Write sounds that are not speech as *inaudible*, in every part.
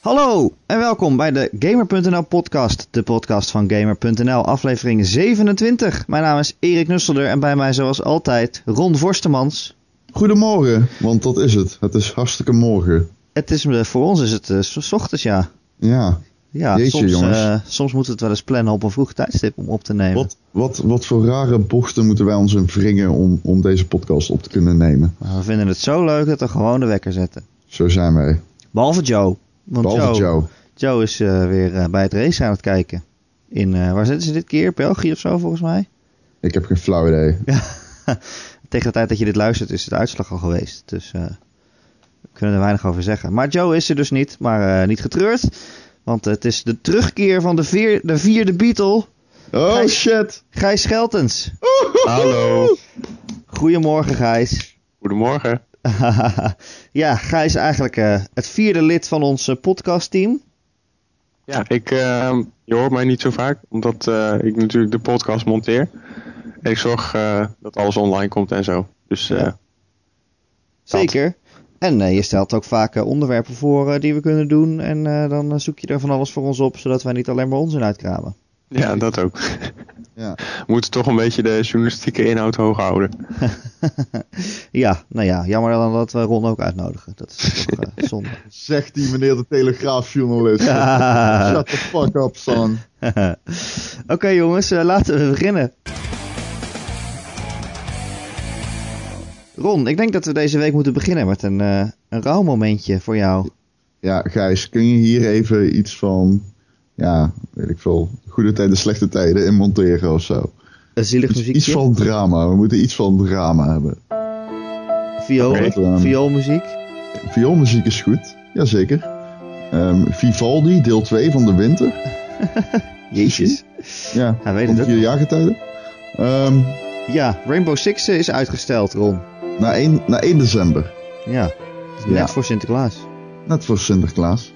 Hallo en welkom bij de Gamer.nl podcast, de podcast van Gamer.nl, aflevering 27. Mijn naam is Erik Nusselder en bij mij zoals altijd Ron Vorstemans. Goedemorgen, want dat is het. Het is hartstikke morgen. Het is, eh, voor ons is het uh, s ochtends, ja. Ja. Ja, Jeetje, soms, jongens. eh, soms moeten we het wel eens plannen op een vroeg tijdstip om op te nemen. Wat, wat, wat voor rare bochten moeten wij ons in wringen om, om deze podcast op te kunnen nemen? We vinden het zo leuk dat we gewoon de wekker zetten. Zo zijn wij. Behalve Joe. Want Behalve Joe, Joe. Joe is eh, weer eh, bij het race aan het kijken. In, eh, waar zitten ze dit keer? België of zo volgens mij? Ik heb geen flauw idee. *laughs* Tegen de tijd dat je dit luistert is de uitslag al geweest. Dus eh, we kunnen er weinig over zeggen. Maar Joe is er dus niet, maar eh, niet getreurd. Want het is de terugkeer van de, vier, de vierde Beatle, Oh Hij- shit! Gijs Scheltens. Hallo. Goedemorgen Gijs. Goedemorgen. *laughs* ja, Gijs is eigenlijk eh, het vierde lid van ons eh, podcastteam. Ja, ik, eh, je hoort mij niet zo vaak, omdat eh, ik natuurlijk de podcast monteer. En ik zorg eh, dat alles online komt en zo. Dus eh, Ja. Zeker. En je stelt ook vaak eh, onderwerpen voor die we kunnen doen. En eh, dan zoek je er van alles voor ons op, zodat wij niet alleen maar onzin uitkramen. ja, dat ook. *laughs* Ja. We moeten toch een beetje de journalistieke inhoud hoog houden. *laughs* ja, nou ja, jammer dan dat we Ron ook uitnodigen. Dat is toch eh, *laughs* zonde. Zegt die meneer de telegraafjournalist. *laughs* Shut the fuck up, son. Oké jongens, eh, laten we beginnen. Ron, ik denk dat we deze week moeten beginnen met een, eh een rouwmomentje voor jou. Ja, Gijs, kun je hier even iets van, ja, weet ik veel, goede tijden, slechte tijden in monteren of zo? Een zielig Iets, muziekje. iets van drama. We moeten iets van drama hebben. Viool. Ehm, vioolmuziek. Vioolmuziek is goed, jazeker. Ehm Vivaldi, deel 2 van de winter. *laughs* Jezus. *laughs* Ja, Hij weet het vier jaargetijden. Ehm Ja, Rainbow Six eh, is uitgesteld, Ron. na, 1, na 1 december. Ja, net Ja. voor Sinterklaas. Net voor Sinterklaas.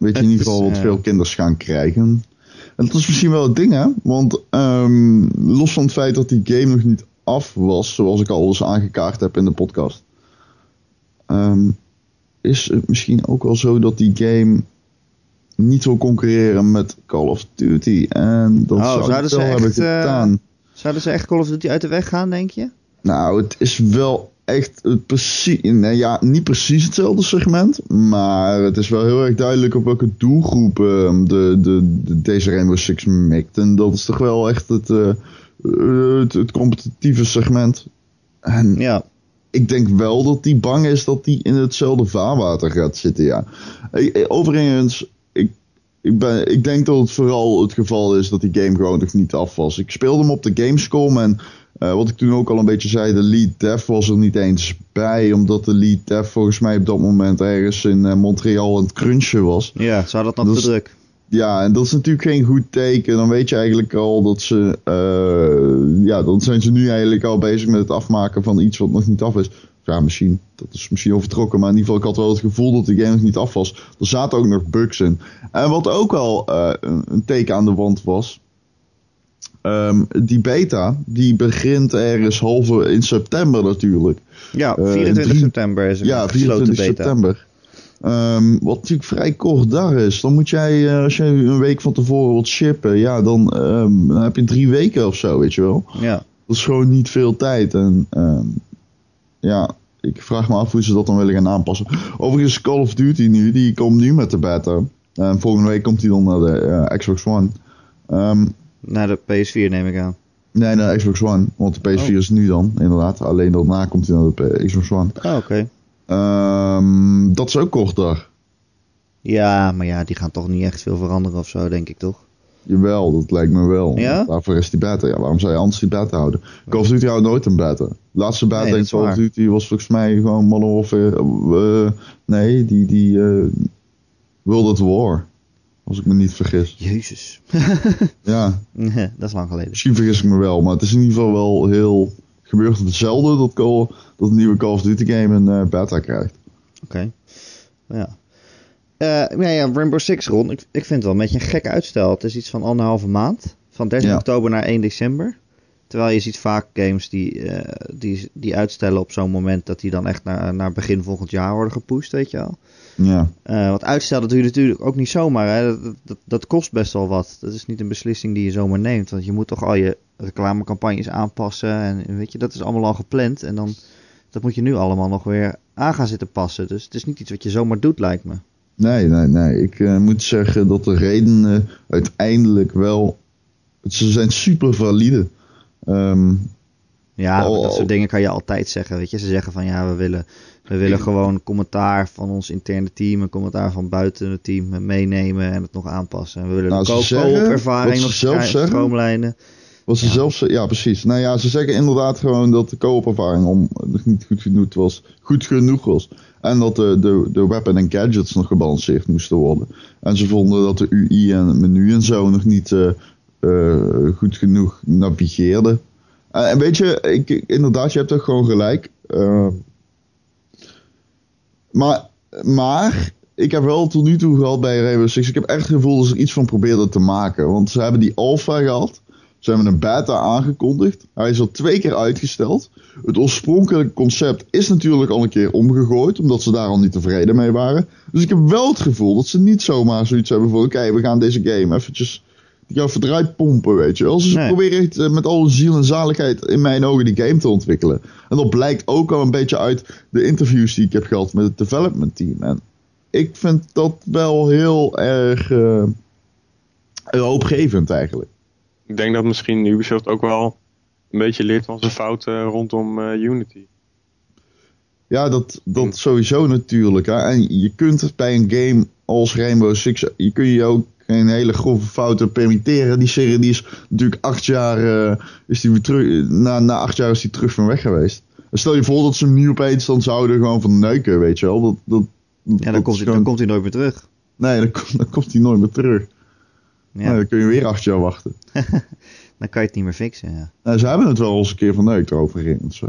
Weet je in ieder geval wat eh, veel kinders gaan krijgen. En dat is misschien wel het ding, hè? Want ehm, los van het feit dat die game nog niet af was, zoals ik al eens aangekaart heb in de podcast, ehm, is het misschien ook wel zo dat die game niet wil concurreren met Call of Duty. En dat Oh, zou ze wel echt, hebben eh, gedaan. Zouden ze echt Call of Duty uit de weg gaan, denk je? Nou, het is wel echt het precies, nee, ja, niet precies hetzelfde segment, maar het is wel heel erg duidelijk op welke doelgroep ehm, de, de, de, deze Rainbow Six mikt. En dat is toch wel echt het, eh, eh, het, het competitieve segment. En Ja. ik denk wel dat die bang is dat die in hetzelfde vaarwater gaat zitten, ja. Eh, eh, Overigens, ik, ik, ben, ik denk dat het vooral het geval is dat die game gewoon nog niet af was. Ik speelde hem op de Gamescom en eh, wat ik toen ook al een beetje zei, de lead dev was er niet eens bij. Omdat de lead dev volgens mij op dat moment ergens in eh, Montreal aan het crunchen was. Ja, zou dat nog Dat te is- druk? Ja, en dat is natuurlijk geen goed teken. Dan weet je eigenlijk al dat ze. eh, ja, dan zijn ze nu eigenlijk al bezig met het afmaken van iets wat nog niet af is. Ja, misschien. Dat is misschien overtrokken. Maar in ieder geval, ik had wel het gevoel dat de game nog niet af was. Er zaten ook nog bugs in. En wat ook wel eh, een, een teken aan de wand was. Ehm, die beta, die begint ergens halve in september natuurlijk. Ja, Eh, 24 drie- september is er Ja, een gesloten 24 beta. september. Ehm, wat natuurlijk vrij kort daar is. Dan moet jij, eh, als je een week van tevoren wilt shippen, ja, dan, ehm, dan heb je drie weken of zo, weet je wel. Ja. Dat is gewoon niet veel tijd. En ja, ik vraag me af hoe ze dat dan willen gaan aanpassen. Overigens, Call of Duty nu, die komt nu met de beta. En volgende week komt hij dan naar de eh, Xbox One. Ehm, Naar de PS4 neem ik aan. nee, naar de Xbox One. Want de PS4 Oh. is nu dan, inderdaad. Alleen daarna komt hij naar de Xbox One. Oh, oké. Ehm, dat is ook kort. Ja, maar ja, die gaan toch niet echt veel veranderen of zo, denk ik toch? Jawel, dat lijkt me wel. Ja? Daarvoor is die beta. Ja, waarom zou je anders die beta houden? Call of Duty houdt nooit een beta. De laatste beta Nee, in Call of. Duty was volgens mij gewoon Modern Warfare. eh, nee, die, die eh, World at War. Als ik me niet vergis. Jezus. *laughs* Ja, *laughs* dat is lang geleden. misschien vergis ik me wel. Maar het is in ieder geval wel heel... Gebeurt hetzelfde dat, Call, dat een nieuwe Call of Duty game een eh, beta krijgt. Oké. Ja. Eh, ja, ja, Rainbow Six, Ron. Ik, ik vind het wel een beetje een gek uitstel. Het is iets van anderhalve maand. Van 13 Ja. oktober naar 1 december. Terwijl je ziet vaak games die, eh, die, die uitstellen op zo'n moment dat die dan echt naar, naar begin volgend jaar worden gepusht, weet je wel. Ja. Uh, want uitstel dat doe je natuurlijk ook niet zomaar. Hè? Dat, dat, dat, kost best wel wat. Dat is niet een beslissing die je zomaar neemt. Want je moet toch al je reclamecampagnes aanpassen. En weet je, dat is allemaal al gepland. En dan dat moet je nu allemaal nog weer aan gaan zitten passen. Dus het is niet iets wat je zomaar doet, lijkt me. Nee, nee, nee. Ik uh, moet zeggen dat de redenen uiteindelijk wel. Ze zijn super valide. Um, ja, dat soort dingen kan je altijd zeggen. Weet je, ze zeggen van ja, we willen, we willen gewoon commentaar van ons interne team, een commentaar van buiten het team meenemen en het nog aanpassen. En we willen nou, de co-ervaring nog stroomlijnen. Wat ze ja. zelf ja precies. Nou ja, ze zeggen inderdaad gewoon dat de koopervaring om niet goed genoeg was, goed genoeg was. En dat de, de, de weapon en gadgets nog gebalanceerd moesten worden. En ze vonden dat de UI en het menu en zo nog niet uh, uh, goed genoeg navigeerden. Uh, en weet je, ik, inderdaad, je hebt toch gewoon gelijk. Maar, maar ik heb wel tot nu toe gehad bij Rainbow Six. Ik heb echt het gevoel dat ze er iets van probeerden te maken. Want ze hebben die alpha gehad. Ze hebben een beta aangekondigd. Hij is al twee keer uitgesteld. Het oorspronkelijke concept is natuurlijk al een keer omgegooid, omdat ze daar al niet tevreden mee waren. Dus ik heb wel het gevoel dat ze niet zomaar zoiets hebben van: oké, we gaan deze game eventjes even eruit pompen, weet je wel. Ze nee. proberen echt eh, met alle ziel en zaligheid in mijn ogen die game te ontwikkelen. En dat blijkt ook al een beetje uit de interviews die ik heb gehad met het development team. En ik vind dat wel heel erg uh, hoopgevend eigenlijk ik denk dat misschien Ubisoft ook wel een beetje leert van zijn fouten rondom uh, Unity. Ja, dat, dat sowieso natuurlijk. Hè. En je kunt bij een game als Rainbow Six, je kun je ook geen hele grove fouten permitteren. Die serie die is natuurlijk acht jaar, uh, is die weer terug, na, na acht jaar is die terug van weg geweest. stel je voor dat ze hem nu opeens dan zouden gewoon van neuken, weet je wel. Dat, dat, ja, dan, komt, hij, dan komt hij nooit meer terug. Nee, dan, dan komt hij nooit meer terug. Ja. Nou, dan kun je weer acht jaar wachten. *laughs* dan kan je het niet meer fixen, ja. Nou, ze hebben het wel eens een keer van neukt overigens. Hè.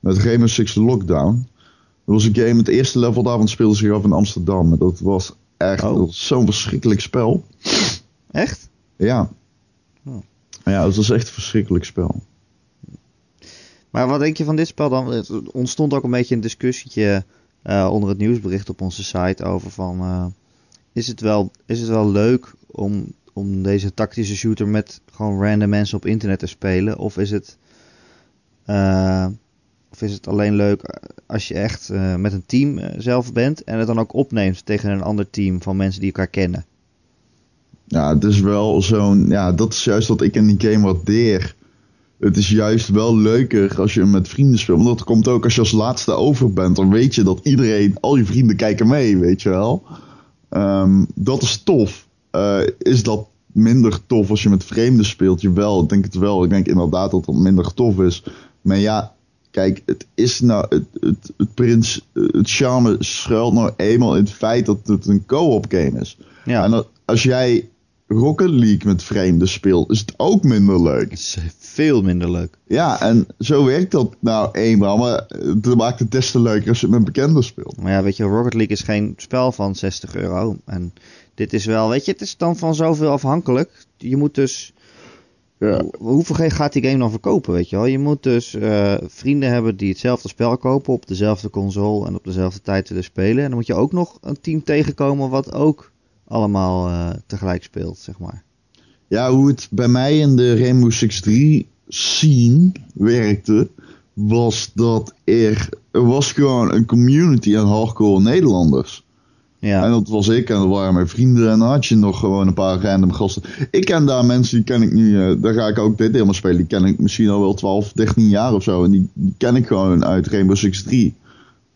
Met Rainbow Six Lockdown. Dat was een game, het eerste level daarvan speelde zich af in Amsterdam. En dat was echt oh. zo'n verschrikkelijk spel. Echt? Ja. Oh. Ja, het was echt een verschrikkelijk spel. Maar wat denk je van dit spel dan? Het ontstond ook een beetje een discussietje uh, onder het nieuwsbericht op onze site over van... Uh, is, het wel, is het wel leuk om, om deze tactische shooter met gewoon random mensen op internet te spelen? Of is het, uh, of is het alleen leuk als je echt uh, met een team uh, zelf bent en het dan ook opneemt tegen een ander team van mensen die elkaar kennen? Ja, het is wel zo'n. Ja, dat is juist wat ik in die game waardeer. Het is juist wel leuker als je met vrienden speelt. Want dat komt ook als je als laatste over bent. Dan weet je dat iedereen, al je vrienden kijken mee, weet je wel. Um, dat is tof. Is dat minder tof als je met vreemden speelt? Jawel, ik denk het wel. Ik denk inderdaad dat het minder tof is. Maar ja, kijk, het is nou. Het, het, het, prins, het charme schuilt nou eenmaal in het feit dat het een co-op game is. Ja. En als jij Rocket League met vreemden speelt, is het ook minder leuk. Het is veel minder leuk. Ja, en zo werkt dat nou eenmaal. Maar het maakt het des te leuker als je het met bekenden speelt. Maar ja, weet je, Rocket League is geen spel van 60 euro. En dit is wel, weet je, het is dan van zoveel afhankelijk. Je moet dus. Ja. Hoeveel gaat die game dan verkopen, weet je wel? Je moet dus uh, vrienden hebben die hetzelfde spel kopen op dezelfde console en op dezelfde tijd willen spelen. En dan moet je ook nog een team tegenkomen wat ook allemaal uh, tegelijk speelt, zeg maar. Ja, hoe het bij mij in de Rainbow Six 3 scene werkte, was dat er, er was gewoon een community aan hardcore Nederlanders. Ja. En dat was ik en dat waren mijn vrienden en dan had je nog gewoon een paar random gasten. Ik ken daar mensen, die ken ik nu, uh, daar ga ik ook dit helemaal spelen, die ken ik misschien al wel 12, 13 jaar of zo. En die, die ken ik gewoon uit Rainbow Six 3.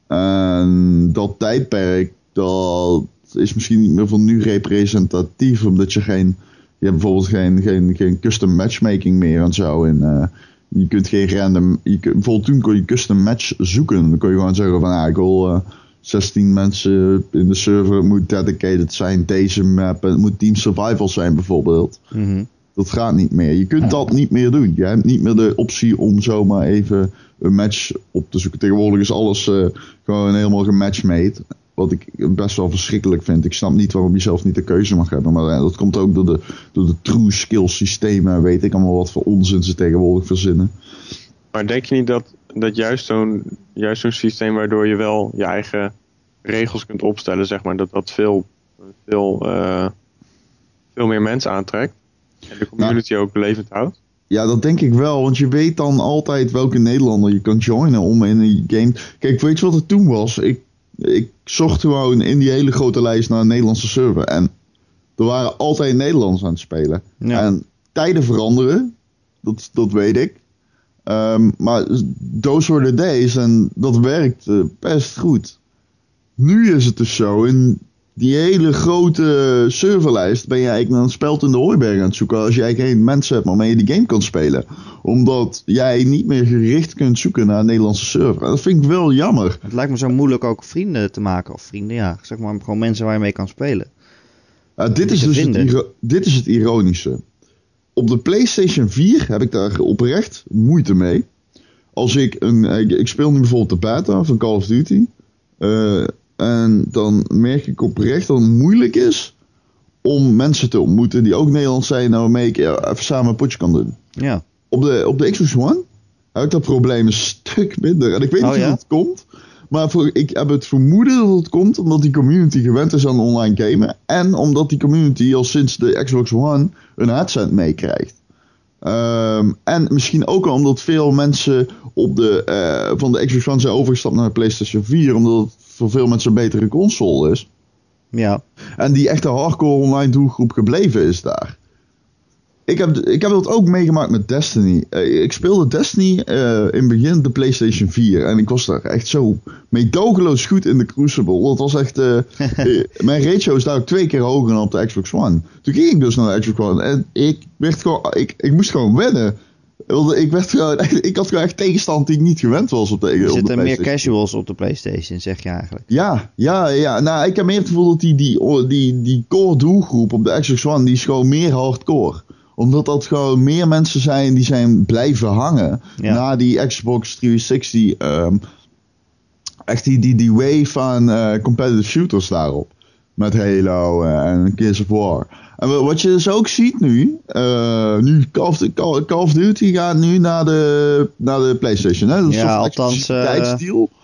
En dat tijdperk, dat is misschien niet meer van nu representatief, omdat je geen, je hebt bijvoorbeeld geen, geen, geen custom matchmaking meer en zo. En uh, je kunt geen random, je bijvoorbeeld toen kon je custom match zoeken. Dan kon je gewoon zeggen van, ah, ik wil uh, 16 mensen in de server, het moet dedicated zijn, deze map, het moet team survival zijn bijvoorbeeld. Mm Dat gaat niet meer. Je kunt dat niet meer doen. Je hebt niet meer de optie om zomaar even een match op te zoeken. Tegenwoordig is alles uh, gewoon helemaal gematchmade Wat ik best wel verschrikkelijk vind. Ik snap niet waarom je zelf niet de keuze mag hebben. Maar eh, dat komt ook door de, door de true skill systemen. Weet ik allemaal wat voor onzin ze tegenwoordig verzinnen. Maar denk je niet dat, dat juist zo'n juist zo'n systeem waardoor je wel je eigen regels kunt opstellen, zeg maar, dat dat veel, veel, eh, veel meer mensen aantrekt? En de community ook levend houdt? Ja, dat denk ik wel. Want je weet dan altijd welke Nederlander je kan joinen om in een game. Kijk, weet je wat het toen was? Ik, ik zocht gewoon in die hele grote lijst naar een Nederlandse server. En er waren altijd Nederlanders aan het spelen. Ja. En tijden veranderen, dat, dat weet ik. Ehm, maar those were the days en dat werkte best goed. Nu is het dus zo, in die hele grote serverlijst ben je eigenlijk een speld in de hooiberg aan het zoeken als je eigenlijk geen mensen hebt waarmee je die game kan spelen. Omdat jij niet meer gericht kunt zoeken naar een Nederlandse server. Dat vind ik wel jammer. Het lijkt me zo moeilijk ook vrienden te maken. Of vrienden, ja. Zeg maar gewoon mensen waar je mee kan spelen. Dit, is dus het, dit is het ironische. Op de PlayStation 4 heb ik daar oprecht moeite mee. Als ik een. Ik, ik speel nu bijvoorbeeld de beta van Call of Duty. eh, en dan merk ik oprecht dat het moeilijk is om mensen te ontmoeten die ook Nederlands zijn, nou waarmee ik eh, even samen een potje kan doen. Ja. Op de, op de Xbox One heb ik dat probleem een stuk minder. En ik weet Oh, niet hoe ja? het komt. Maar voor, ik heb het vermoeden dat het komt omdat die community gewend is aan online gamen. En omdat die community al sinds de Xbox One een headset meekrijgt. Ehm, en misschien ook al omdat veel mensen op de, eh, van de Xbox One zijn overgestapt naar de PlayStation 4. Omdat het voor veel mensen een betere console is. Ja. En die echte hardcore online doelgroep gebleven is daar. Ik heb, ik heb dat ook meegemaakt met Destiny. Eh, ik speelde Destiny eh, in het begin de PlayStation 4. En ik was daar echt zo meedogenloos goed in de Crucible. Dat was echt... eh, *laughs* mijn ratio is daar ook twee keer hoger dan op de Xbox One. Toen ging ik dus naar de Xbox One. En ik, werd gewoon, ik, ik moest gewoon wennen. Ik, werd gewoon, echt- ik had gewoon echt tegenstand die ik niet gewend was op de, Er op de zitten meer casuals op de PlayStation, zeg je eigenlijk. Ja, ja, ja. Nou, ik heb meer het gevoel dat die, die, die, die core doelgroep op de Xbox One, die is gewoon meer hardcore. Omdat dat gewoon meer mensen zijn die zijn blijven hangen Ja. na die Xbox 360. ehm, echt die, die, die wave aan eh, competitive shooters daarop. Met Halo eh, en Gears of War. En wa- wat je dus ook ziet nu, eh, nu Call of, Call, Call of Duty gaat nu naar de, naar de PlayStation. Hè? Dat is Ja, althans, eh.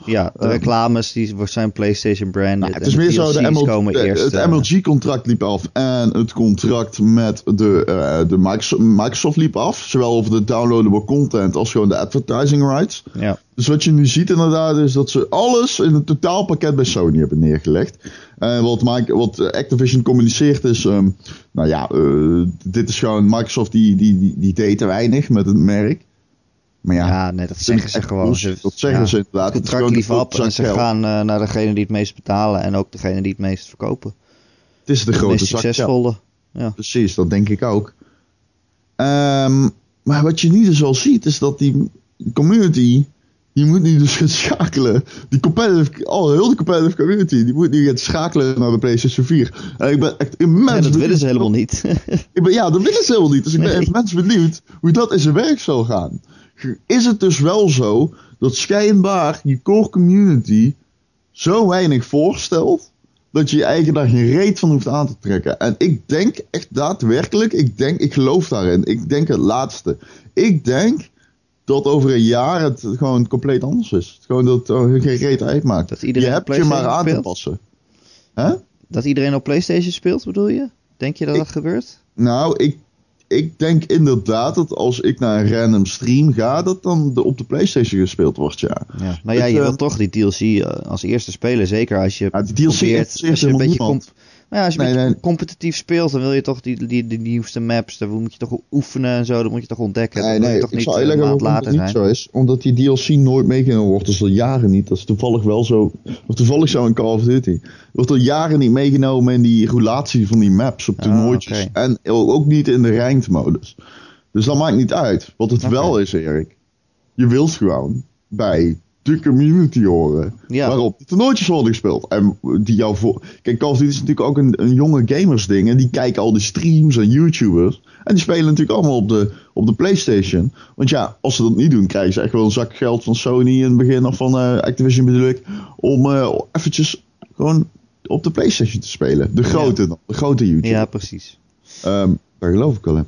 Ja, de Eh, reclames die zijn PlayStation branded. Nou, het is meer zo, de DLC's ML, komen de- eerst. het MLG-contract liep af en het contract met de, de Microsoft, Microsoft liep af. Zowel over de downloadable content als gewoon de advertising rights. ja. Dus wat je nu ziet inderdaad is dat ze alles in een totaalpakket bij Sony hebben neergelegd. En wat, wat Activision communiceert is, ehm, nou ja, eh, dit is gewoon Microsoft die, die, die, die deed te weinig met het merk. Maar ja, Ja, nee, dat zeggen ze gewoon. bullshit. Dat zeggen ja, ze inderdaad. Het contract lief op en ze geld. gaan eh, naar degene die het meest betalen en ook degene die het meest verkopen. het is de De grote meest zak geld. succesvolle. Ja. Precies, dat denk ik ook. Ehm, maar wat je nu dus al ziet, is dat die community, die moet nu dus gaan schakelen. Die competitive, al heel de competitive community, die moet nu gaan schakelen naar de PlayStation 4. En ik ben echt immens Ja, dat willen ze helemaal niet. *laughs* Ik ben, ja, dat willen ze helemaal niet. Dus ik ben Nee. immens benieuwd hoe dat in zijn werk zal gaan. Is het dus wel zo dat schijnbaar je core community zo weinig voorstelt dat je je eigen daar geen reet van hoeft aan te trekken. En ik denk echt daadwerkelijk, ik denk, ik geloof daarin. Ik denk het laatste. Ik denk dat over een jaar het gewoon compleet anders is. Gewoon dat het geen reet uitmaakt. Dat iedereen je hebt je maar aan te speelt? passen. Hè? dat iedereen op PlayStation speelt, bedoel je? Denk je dat Ik- dat gebeurt? Nou, ik, ik denk inderdaad dat als ik naar een random stream ga, dat dan de, op de PlayStation gespeeld wordt, ja. Ja. Nou ja, Het, je eh, wilt toch die DLC eh, als eerste spelen. Zeker als je Ja, die DLC probeert, als je een beetje nou ja, als je Nee, nee. competitief speelt, dan wil je toch die, die, die nieuwste maps, daar moet je toch oefenen en zo, dat moet je toch ontdekken. Nee, nee, je toch ik niet zal eh, uitleggen een maand waarom later het niet zijn. zo is. Omdat die DLC nooit meegenomen wordt, dus al jaren niet. Dat is toevallig wel zo. Of toevallig zo in Call of Duty. Wordt al jaren niet meegenomen in die roulatie van die maps op Ah, toernooitjes. En ook niet in de ranked modus. Dus dat maakt niet uit. Wat het wel is, Erik. Je wilt gewoon bij de community horen. Ja. Waarop de toernooitjes worden gespeeld. En die jou voor. Kijk, Call of Duty is natuurlijk ook een, een jonge gamers ding. En die kijken al die streams en YouTubers. En die spelen natuurlijk allemaal op de, op de PlayStation. Want ja, als ze dat niet doen, krijgen ze echt wel een zak geld van Sony in het begin. Of van eh, Activision bedoel ik. Om eh, eventjes gewoon op de PlayStation te spelen. De grote de grote YouTube. Ja, precies. Ehm, daar geloof ik wel in.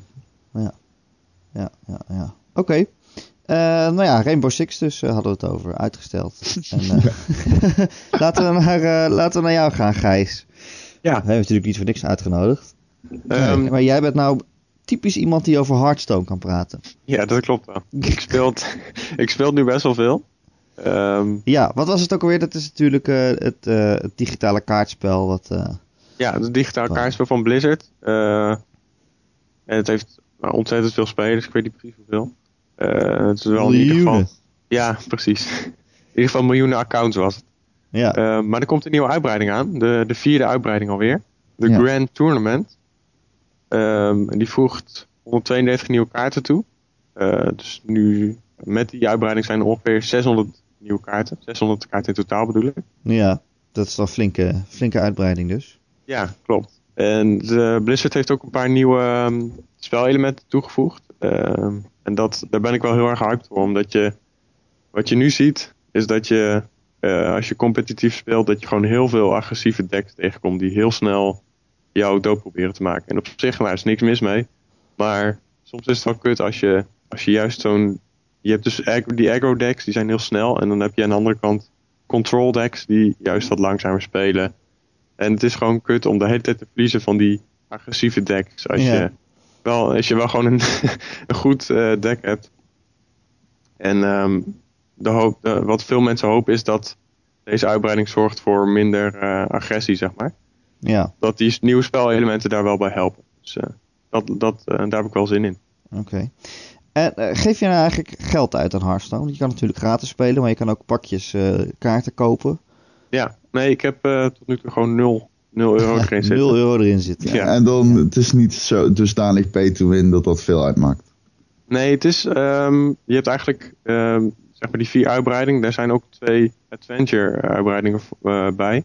Ja, ja, ja. Oké. Eh, nou ja, Rainbow Six dus eh, hadden we het over. Uitgesteld. *laughs* en, eh, *laughs* laten, we naar, eh, laten we naar jou gaan, Gijs. Ja. We hebben natuurlijk niet voor niks uitgenodigd. Ehm, maar jij bent nou typisch iemand die over Hearthstone kan praten. ja, dat klopt wel. Ik speel, *laughs* ik speel nu best wel veel. Ehm, Ja, wat was het ook alweer? Dat is natuurlijk eh, het, eh, het digitale kaartspel. Wat, eh, ja, het digitaal Wow. kaartspel van Blizzard. Eh, en het heeft nou, ontzettend veel spelers. Ik weet niet precies hoeveel. Eh, het is wel in ieder geval... Miljoenen. Ja, precies. *laughs* In ieder geval miljoenen accounts was het. ja. Eh, maar er komt een nieuwe uitbreiding aan. De, de vierde uitbreiding alweer. De Ja. Grand Tournament. Ehm, en die voegt 132 nieuwe kaarten toe. Eh, dus nu met die uitbreiding zijn er ongeveer 600 nieuwe kaarten. 600 kaarten in totaal bedoel ik. ja, dat is wel een flinke, flinke uitbreiding dus. Ja, klopt. En de Blizzard heeft ook een paar nieuwe ehm, spelelementen toegevoegd. Ehm, en dat, daar ben ik wel heel erg hyped voor. Omdat je, wat je nu ziet, is dat je, eh, als je competitief speelt, dat je gewoon heel veel agressieve decks tegenkomt. Die heel snel jou dood proberen te maken. En op zich, nou, is niks mis mee. Maar soms is het wel kut als je, als je juist zo'n... Je hebt dus die aggro decks, die zijn heel snel. En dan heb je aan de andere kant control decks, die juist wat langzamer spelen. En het is gewoon kut om de hele tijd te verliezen van die agressieve decks. Als, Ja. je, wel, als je wel gewoon een, *laughs* een goed eh, deck hebt. En ehm, de hoop, de- wat veel mensen hopen is dat deze uitbreiding zorgt voor minder eh, agressie, zeg maar. Ja, Dat die nieuwe spelelementen daar wel bij helpen. Dus eh, dat, dat, daar heb ik wel zin in. oké. En geef je nou eigenlijk geld uit aan Hearthstone? Want Je kan natuurlijk gratis spelen, maar je kan ook pakjes kaarten kopen. Ja, nee, ik heb eh, tot nu toe gewoon 0, 0 *laughs* euro erin zitten. 0 euro erin zit. Ja. Ja. En dan, het is niet zo dusdanig pay to win dat dat veel uitmaakt. Nee, het is. ehm, je hebt eigenlijk. ehm, zeg maar die vier uitbreidingen. Daar zijn ook twee adventure-uitbreidingen eh, bij.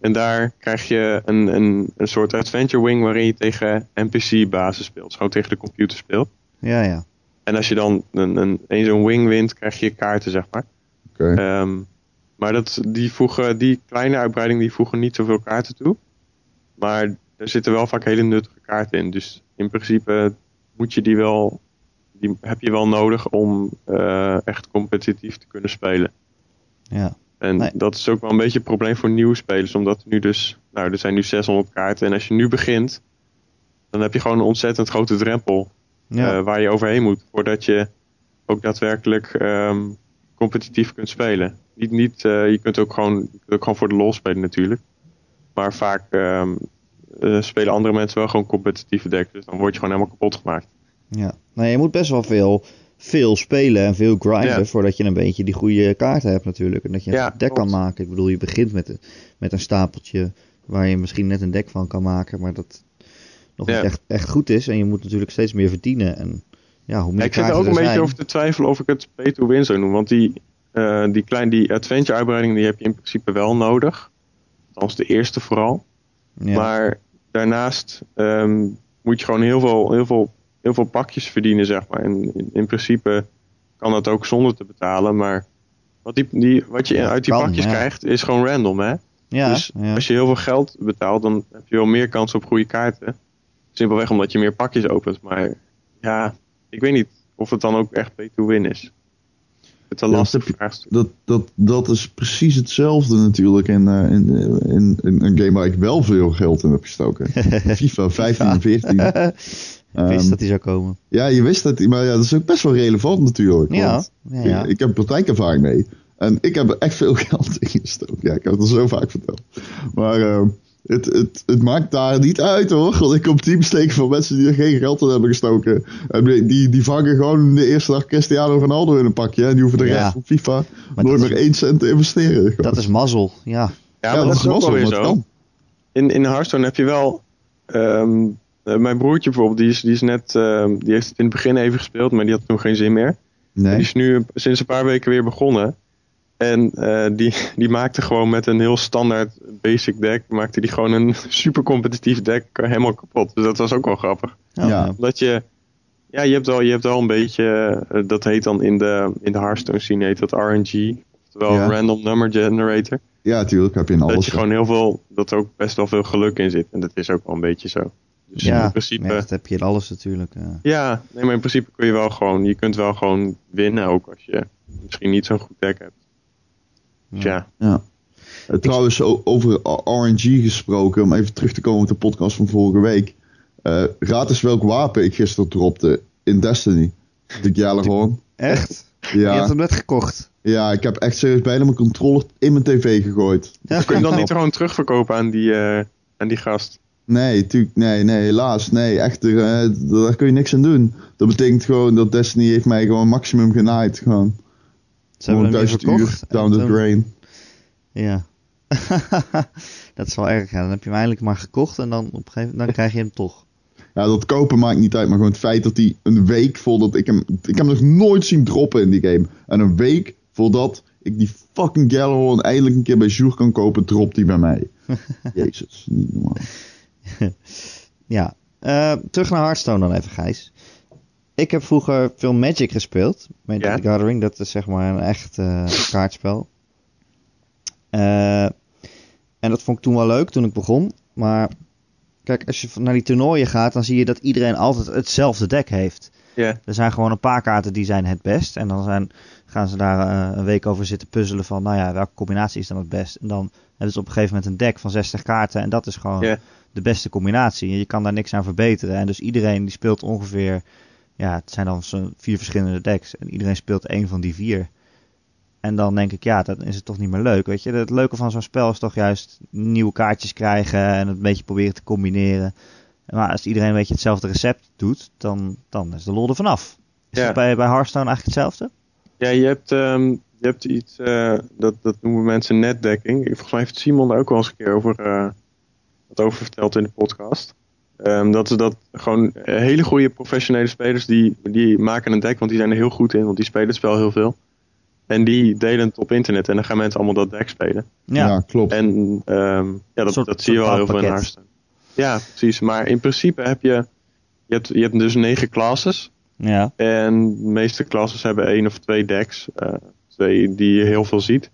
En daar krijg je een, een, een soort adventure wing. waarin je tegen NPC-basis speelt. Gewoon tegen de computer speelt. ja, ja. En als je dan een, een, een zo'n wing wint. krijg je kaarten, zeg maar. Oké. Ehm, maar dat, die, voegen, die kleine uitbreidingen die voegen niet zoveel kaarten toe. Maar er zitten wel vaak hele nuttige kaarten in. Dus in principe moet je die wel. Die heb je wel nodig om eh, echt competitief te kunnen spelen. ja. En Nee. dat is ook wel een beetje een probleem voor nieuwe spelers. Omdat er nu dus. Nou, er zijn nu 600 kaarten. En als je nu begint. Dan heb je gewoon een ontzettend grote drempel. ja. eh, waar je overheen moet. Voordat je ook daadwerkelijk ehm, competitief kunt spelen. Niet, niet, eh, je, kunt ook gewoon, je kunt ook gewoon voor de lol spelen natuurlijk. Maar vaak ehm, eh, spelen andere mensen wel gewoon competitieve decks. Dus dan word je gewoon helemaal kapot gemaakt. Ja, nou, je moet best wel veel, veel spelen en veel grinden Ja. voordat je een beetje die goede kaarten hebt natuurlijk. En dat je Ja, een deck kan maken. Ik bedoel, je begint met, een- met een stapeltje waar je misschien net een deck van kan maken, maar dat nog Ja. niet echt, echt goed is. En je moet natuurlijk steeds meer verdienen. En ja, hoe meer Ja, ik zit er ook een beetje over te twijfelen of ik het pay to win zou noemen. Want die, eh, die, klein, die adventure uitbreiding die heb je in principe wel nodig. Althans de eerste vooral. Ja, Maar daarnaast ehm, moet je gewoon heel veel, heel, veel, heel veel pakjes verdienen, zeg maar. En in, in principe kan dat ook zonder te betalen. Maar wat, die, die, wat je Ja, uit die kan, pakjes krijgt is gewoon random, hè? ja, dus als je heel veel geld betaalt, dan heb je wel meer kans op goede kaarten. Simpelweg omdat je meer pakjes opent. Maar ja, ik weet niet of het dan ook echt pay to win is. Het is een Ja, lastig vraagstuk. Dat, dat, dat is precies hetzelfde natuurlijk in, eh, in, in, in een game waar ik wel veel geld in heb gestoken. *laughs* FIFA 15 en 14. ik wist Ehm, dat die zou komen. Ja, je wist dat, maar ja, dat is ook best wel relevant natuurlijk. Ja, want ja, ja. Ik, ik heb praktijkervaring mee. En ik heb er echt veel *laughs* geld in gestoken. Ja, ik heb het al zo vaak verteld. Maar eh, het, het, het maakt daar niet uit hoor. Want ik kom team steken van mensen die er geen geld in hebben gestoken. En die, die, die vangen gewoon de eerste dag Cristiano Ronaldo in een pakje. En die hoeven de Ja. rest van FIFA Maar nooit meer is- één cent te investeren. Gewoon. Dat is mazzel, ja. Ja, maar dat is ook mazzel, wel weer zo. In, in Hearthstone heb je wel. ehm, eh, mijn broertje bijvoorbeeld, die is, die is net. ehm, die heeft het in het begin even gespeeld, maar die had toen geen zin meer. Die Nee. is nu sinds een paar weken weer begonnen. En eh, die, die maakte gewoon met een heel standaard basic deck. Maakte die gewoon een *laughs* super competitief deck helemaal kapot. Dus dat was ook wel grappig. Ja. Omdat je. Ja, je hebt wel, je hebt wel een beetje. eh, dat heet dan in de, in de Hearthstone scene heet dat RNG. Oftewel Ja. Random Number Generator. Ja, tuurlijk heb je in dat alles. je gewoon heel veel, dat er ook best wel veel geluk in zit. En dat is ook wel een beetje zo. Dus ja, in principe, ja, dat heb je in alles natuurlijk. eh. ja, nee, maar in principe kun je wel gewoon, je kunt wel gewoon winnen ook als je misschien niet zo'n goed deck hebt. Dus ja, Ja. Trouwens, over RNG gesproken, om even terug te komen op de podcast van vorige week. Eh raad eens welk wapen ik gisteren dropte in Destiny. De Gjallarhorn. Echt? Je hebt Ja, hem net gekocht. ja, ik heb echt serieus bijna mijn controller in mijn tv gegooid. Ja. kun je dan niet *laughs* gewoon terugverkopen aan die, eh, aan die gast? Nee, tuurlijk, nee, nee, helaas. Nee, echt, eh, daar kun je niks aan doen. Dat betekent gewoon dat Destiny heeft mij gewoon maximum genaaid. Gewoon, Ze hebben hem uur down the drain. Ja. *laughs* dat is wel erg. Ja. Dan heb je hem eindelijk maar gekocht en dan op een gegeven moment dan krijg je hem toch. Ja, dat kopen maakt niet uit, maar gewoon het feit dat hij een week voordat ik hem... Ik heb hem nog nooit zien droppen in die game. En een week voordat ik die fucking Gjallarhorn eindelijk een keer bij Jour kan kopen, dropt hij bij mij. *laughs* Jezus, niet normaal. *laughs* Ja. Eh, terug naar Hearthstone dan even, Gijs. Ik heb vroeger veel Magic gespeeld. Magic Ja. the Gathering, dat is zeg maar een echt eh, kaartspel. Eh, en dat vond ik toen wel leuk, toen ik begon. Maar kijk, als je naar die toernooien gaat, dan zie je dat iedereen altijd hetzelfde deck heeft. Er zijn gewoon een paar kaarten die zijn het best. En dan zijn, gaan ze daar eh, een week over zitten puzzelen van, nou ja, welke combinatie is dan het best? En dan hebben ze op een gegeven moment een deck van 60 kaarten. En dat is gewoon de beste combinatie. En je kan daar niks aan verbeteren. En dus iedereen die speelt ongeveer, ja, het zijn dan zo'n vier verschillende decks. En iedereen speelt één van die vier. En dan denk ik, ja, dan is het toch niet meer leuk. Weet je, het leuke van zo'n spel is toch juist nieuwe kaartjes krijgen en het een beetje proberen te combineren. Maar als iedereen een beetje hetzelfde recept doet, dan, dan is de lol er vanaf. Is Ja. dat bij, bij Hearthstone eigenlijk hetzelfde? ja je, hebt, ehm, je hebt iets, eh, dat, dat noemen mensen netdekking. Volgens mij heeft Simon daar ook wel eens een keer over, eh, wat over verteld in de podcast. Ehm, dat is dat gewoon hele goede professionele spelers die, die maken een deck, want die zijn er heel goed in, want die spelen het spel heel veel. En die delen het op internet en dan gaan mensen allemaal dat deck spelen. Ja, klopt. En ehm, ja, dat, soort- dat zie je wel heel veel in. Hearthstone. Ja, precies. Maar in principe heb je, je hebt, je hebt dus negen classes. Ja. En de meeste classes hebben één of twee decks. eh, twee die je heel veel ziet.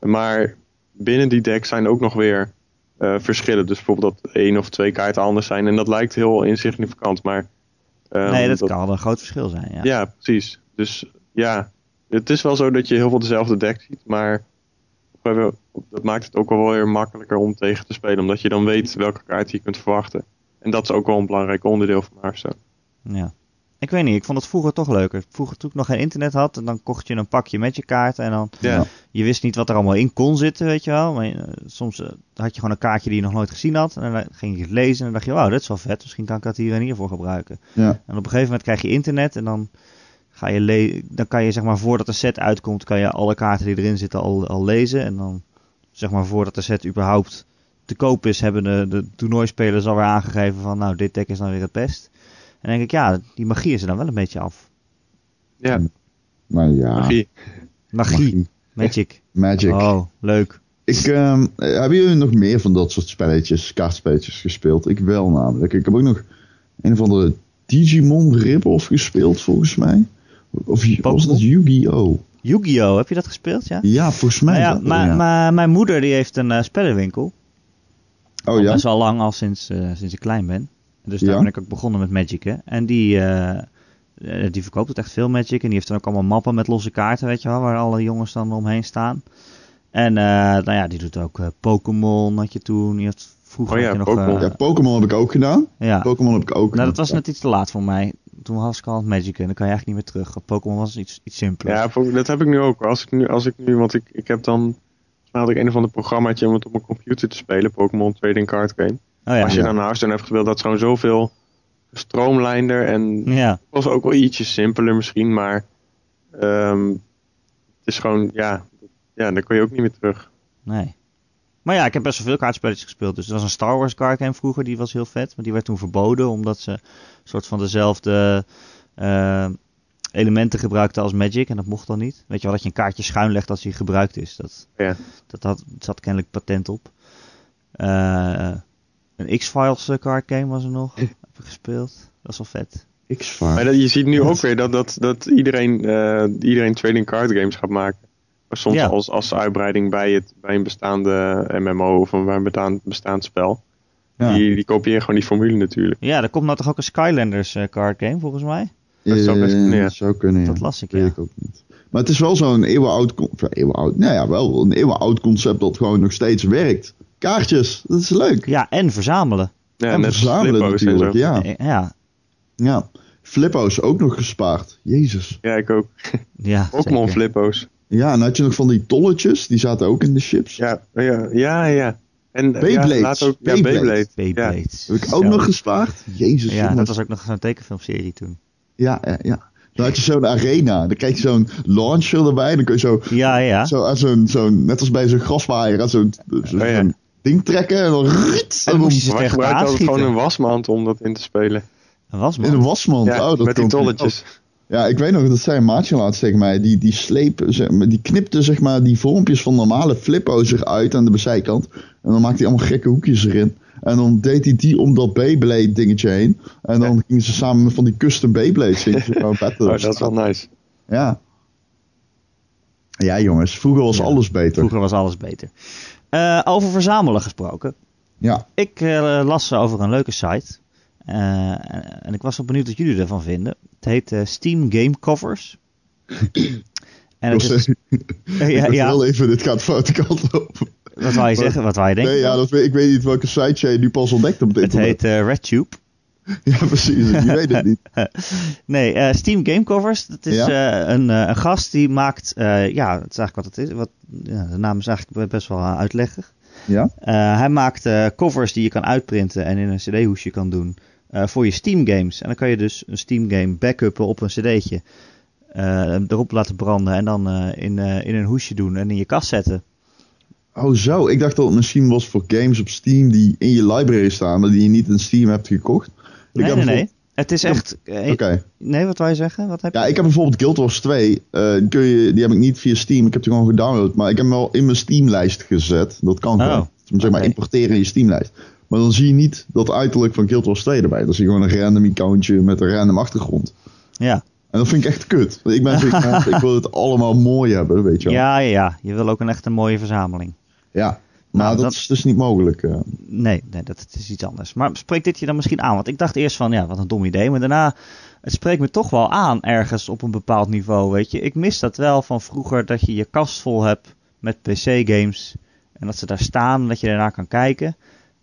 Maar binnen die decks zijn ook nog weer eh, verschillen. Dus bijvoorbeeld dat één of twee kaarten anders zijn. En dat lijkt heel insignificant. Maar ehm, nee, dat, kan wel een groot verschil zijn. Ja. ja, precies. Dus ja, het is wel zo dat je heel veel dezelfde deck ziet, maar dat maakt het ook wel weer makkelijker om tegen te spelen, omdat je dan weet welke kaart je kunt verwachten. En dat is ook wel een belangrijk onderdeel van Hearthstone. Ja. Ik weet niet, ik vond het vroeger toch leuker. Vroeger toen ik nog geen internet had, en dan kocht je een pakje met je kaarten en dan Ja, je wist niet wat er allemaal in kon zitten, weet je wel. Maar eh, soms eh, had je gewoon een kaartje die je nog nooit gezien had. En dan ging je het lezen en dan dacht je, wauw, dit is wel vet. Misschien kan ik dat hier en hiervoor gebruiken. Ja. En op een gegeven moment krijg je internet en dan, ga je le- dan kan je zeg maar voordat de set uitkomt, kan je alle kaarten die erin zitten al, al lezen. En dan zeg maar voordat de set überhaupt te koop is, hebben de, de toernooispelers alweer aangegeven van nou, dit deck is dan weer het best. En dan denk ik, ja, die magie is er dan wel een beetje af. ja, Maar ja, magie. Magie, magie. magic. Magic. Oh, leuk. Ik, ehm, eh, hebben jullie nog meer van dat soort spelletjes, kaartspelletjes gespeeld? Ik wel namelijk. Ik heb ook nog een of andere Digimon rip-off gespeeld, volgens mij. Of was dat Yu-Gi-Oh? Yu-Gi-Oh! Heb je dat gespeeld? Ja. Ja, volgens mij. Nou ja, maar, ja. maar mijn moeder die heeft een eh, spellenwinkel. oh ja? Best wel lang, al sinds, eh, sinds ik klein ben. Dus daar Ja? ben ik ook begonnen met Magic. Hè. En die, eh, die verkoopt het echt veel Magic. En die heeft dan ook allemaal mappen met losse kaarten, weet je wel. Waar alle jongens dan omheen staan. En eh, nou ja, die doet ook Pokémon had je toen. Die had, vroeger Oh ja, had je nog... Pokémon. Ja, Pokémon heb ik ook gedaan. ja. Pokémon heb ik ook Nou, dat was net iets te laat voor mij. Toen was ik al Magic en dan kan je eigenlijk niet meer terug. Pokémon was iets, iets simpeler. Ja, dat heb ik nu ook. Als ik nu, als ik nu want ik, ik heb dan, had ik een of ander programmaatje om het op mijn computer te spelen, Pokémon Trading Card Game. Oh ja. Als je dan naar Hearthstone hebt gespeeld, dat is gewoon zoveel gestroomlijnder en Ja. was ook wel ietsje simpeler misschien, maar ehm, het is gewoon, ja, ja, dan kun je ook niet meer terug. Nee. Maar ja, ik heb best wel veel kaartspelletjes gespeeld. Dus er was een Star Wars card game vroeger, die was heel vet. Maar die werd toen verboden, omdat ze een soort van dezelfde eh, elementen gebruikten als Magic. En dat mocht dan niet. Weet je wel, dat je een kaartje schuin legt als hij gebruikt is. Dat, Ja. dat had, zat kennelijk patent op. Eh, een X-Files eh, card game was er nog. *laughs* heb ik gespeeld. Dat is wel vet. X-Files. Maar dat, je ziet nu ook weer dat, dat, dat iedereen, eh, iedereen trading card games gaat maken. Maar soms Ja. als, als uitbreiding bij, het, bij een bestaande MMO of een bij een bestaand, bestaand spel. Ja. Die, die kopieën gewoon die formule natuurlijk. Ja, er komt nou toch ook een Skylanders eh, card game volgens mij? Dat zou best kunnen, ja. Eh, zou kunnen, ja. Dat las ik, Weet ja. ik ook niet. Maar het is wel zo'n eeuwenoud, eeuwenoud, nou ja, wel een eeuwenoud concept dat gewoon nog steeds werkt. Kaartjes, dat is leuk. Ja, en verzamelen. Ja, en verzamelen natuurlijk, ja. Ja, ja. Flippo's ook nog gespaard. Jezus. Ja, ik ook. ja *laughs* Pokémon. Flippo's. Ja, en had je nog van die tolletjes, die zaten ook in de chips. Ja, ja, ja. ja. En Beyblades. Ja, laat ook, ja, Beyblade. Ja. Heb ik ook Zo. nog gespaard. Jezus. Ja, jongens. dat was ook nog zo'n tekenfilmserie toen. Ja, ja, ja. Dan had je zo'n arena. Dan krijg je zo'n launcher erbij. Dan kun je zo, Ja, ja. zo aan zo'n, zo'n, net als bij zo'n grasmaaier, aan zo'n, zo'n Oh. Ding trekken. En dan ruts, En dan moest je ze gewoon een wasmand om dat in te spelen. Een wasman. in een wasmand. Ja, oh, dat met die tolletjes. Ja, ik weet nog, dat zei een maatje laatst tegen mij. Die, die slepen, zeg maar, die knipte zeg maar die vormpjes van normale flippo's eruit aan de zijkant. En dan maakte hij allemaal gekke hoekjes erin. En dan deed hij die om dat Beyblade dingetje heen. En dan gingen ze samen met van die custom Beyblades. *laughs* battlen. Oh, dat is wel nice. Ja. Ja, jongens, vroeger was Ja. alles beter. Vroeger was alles beter. Eh, over verzamelen gesproken. Ja. Ik eh, las over een leuke site. Eh, en ik was wel benieuwd wat jullie ervan vinden. Het heet Steam Game Covers. *laughs* en het *laughs* Ik is, ja, ja, heel even, dit gaat foute kant op. wat wou je zeggen? Wat wou je denken? Nee, ja, dat weet, ik weet niet welke site jij nu pas ontdekt op het het internet. heet RedTube. *laughs* Ja, precies. Je weet het niet. *laughs* Nee, eh, Steam Game Covers. Dat is Ja? eh, een, eh, een gast die maakt. ja, het is eigenlijk wat het is. Wat, ja, de naam is eigenlijk best wel uitleggig. Ja? Hij maakt covers die je kan uitprinten en in een CD-hoesje kan doen voor je Steam games. En dan kan je dus een Steam game backuppen op een CD'tje. erop laten branden en dan in, in een hoesje doen en in je kast zetten. Oh zo, ik dacht dat het misschien was voor games op Steam die in je library staan, maar die je niet in Steam hebt gekocht. Nee, nee, bijvoorbeeld- nee. Het is echt. eh, Oké. Nee, wat wou je zeggen? Wat heb je? Ja, ik heb bijvoorbeeld Guild Wars 2. eh, die, kun je, die heb ik niet via Steam. Ik heb die gewoon gedownload. Maar ik heb hem wel in mijn Steam-lijst gezet. Dat kan Oh, gewoon. Zeg maar importeren in je Steam-lijst. Maar dan zie je niet dat uiterlijk van Guild Wars 2 erbij. Dan zie je gewoon een random accountje met een random achtergrond. Ja. En dat vind ik echt kut. Want ik ben *laughs* ik wil het allemaal mooi hebben, weet je wel. Ja, ja, ja. Je wil ook een echt een mooie verzameling. Ja. Maar Nou, dat, dat- is dus niet mogelijk. eh. Nee, nee, dat is iets anders. Maar spreekt dit je dan misschien aan? Want ik dacht eerst van, ja, wat een dom idee. Maar daarna, het spreekt me toch wel aan ergens op een bepaald niveau, weet je. Ik mis dat wel van vroeger, dat je je kast vol hebt met PC-games. En dat ze daar staan, en dat je daarna kan kijken.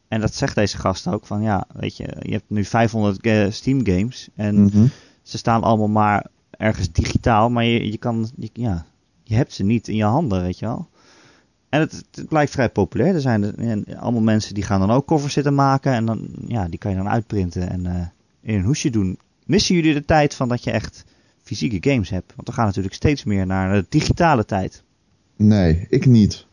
En dat zegt deze gast ook, van ja, weet je, je hebt nu 500 ga- Steam-games. En Mhm. ze staan allemaal maar ergens digitaal, maar je, je kan, je, ja, je hebt ze niet in je handen, weet je wel. En het, het blijkt vrij populair. Er zijn er- en allemaal mensen die gaan dan ook covers zitten maken en dan, ja, die kan je dan uitprinten en eh, in een hoesje doen. Missen jullie de tijd van dat je echt fysieke games hebt? Want we gaan natuurlijk steeds meer naar de digitale tijd. Nee, ik niet.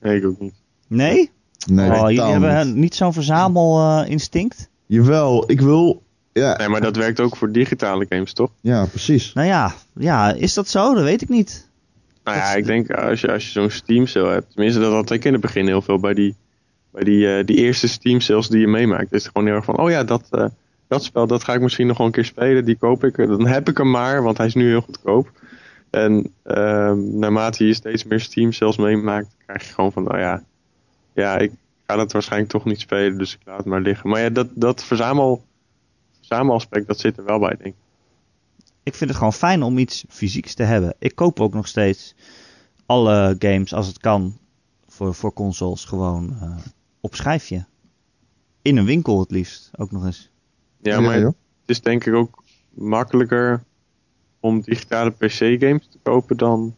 Nee, ik ook niet. Nee? Nee, oh, jullie hebben niet. niet zo'n verzamelinstinct? Jawel, ik wil... Ja, Nee, maar dat werkt ook voor digitale games, toch? ja precies. nou ja, ja, is dat zo? Dat weet ik niet. Nou ja, ik denk als je, als je zo'n Steam sale hebt, tenminste dat had ik in het begin heel veel bij die, bij die, eh, die eerste Steam sales die je meemaakt. Is het gewoon heel erg van, oh ja, dat, eh, dat spel dat ga ik misschien nog wel een keer spelen, die koop ik. Dan heb ik hem maar, want hij is nu heel goedkoop. En ehm, naarmate je steeds meer Steam sales meemaakt, krijg je gewoon van, nou ja, ja, ik ga dat waarschijnlijk toch niet spelen, dus ik laat het maar liggen. Maar ja, dat, dat verzamel, verzamelaspect, dat zit er wel bij, denk ik. Ik vind het gewoon fijn om iets fysieks te hebben. Ik koop ook nog steeds alle games als het kan voor, voor consoles gewoon eh, op schijfje. In een winkel het liefst ook nog eens. Ja, maar het is denk ik ook makkelijker om digitale PC-games te kopen dan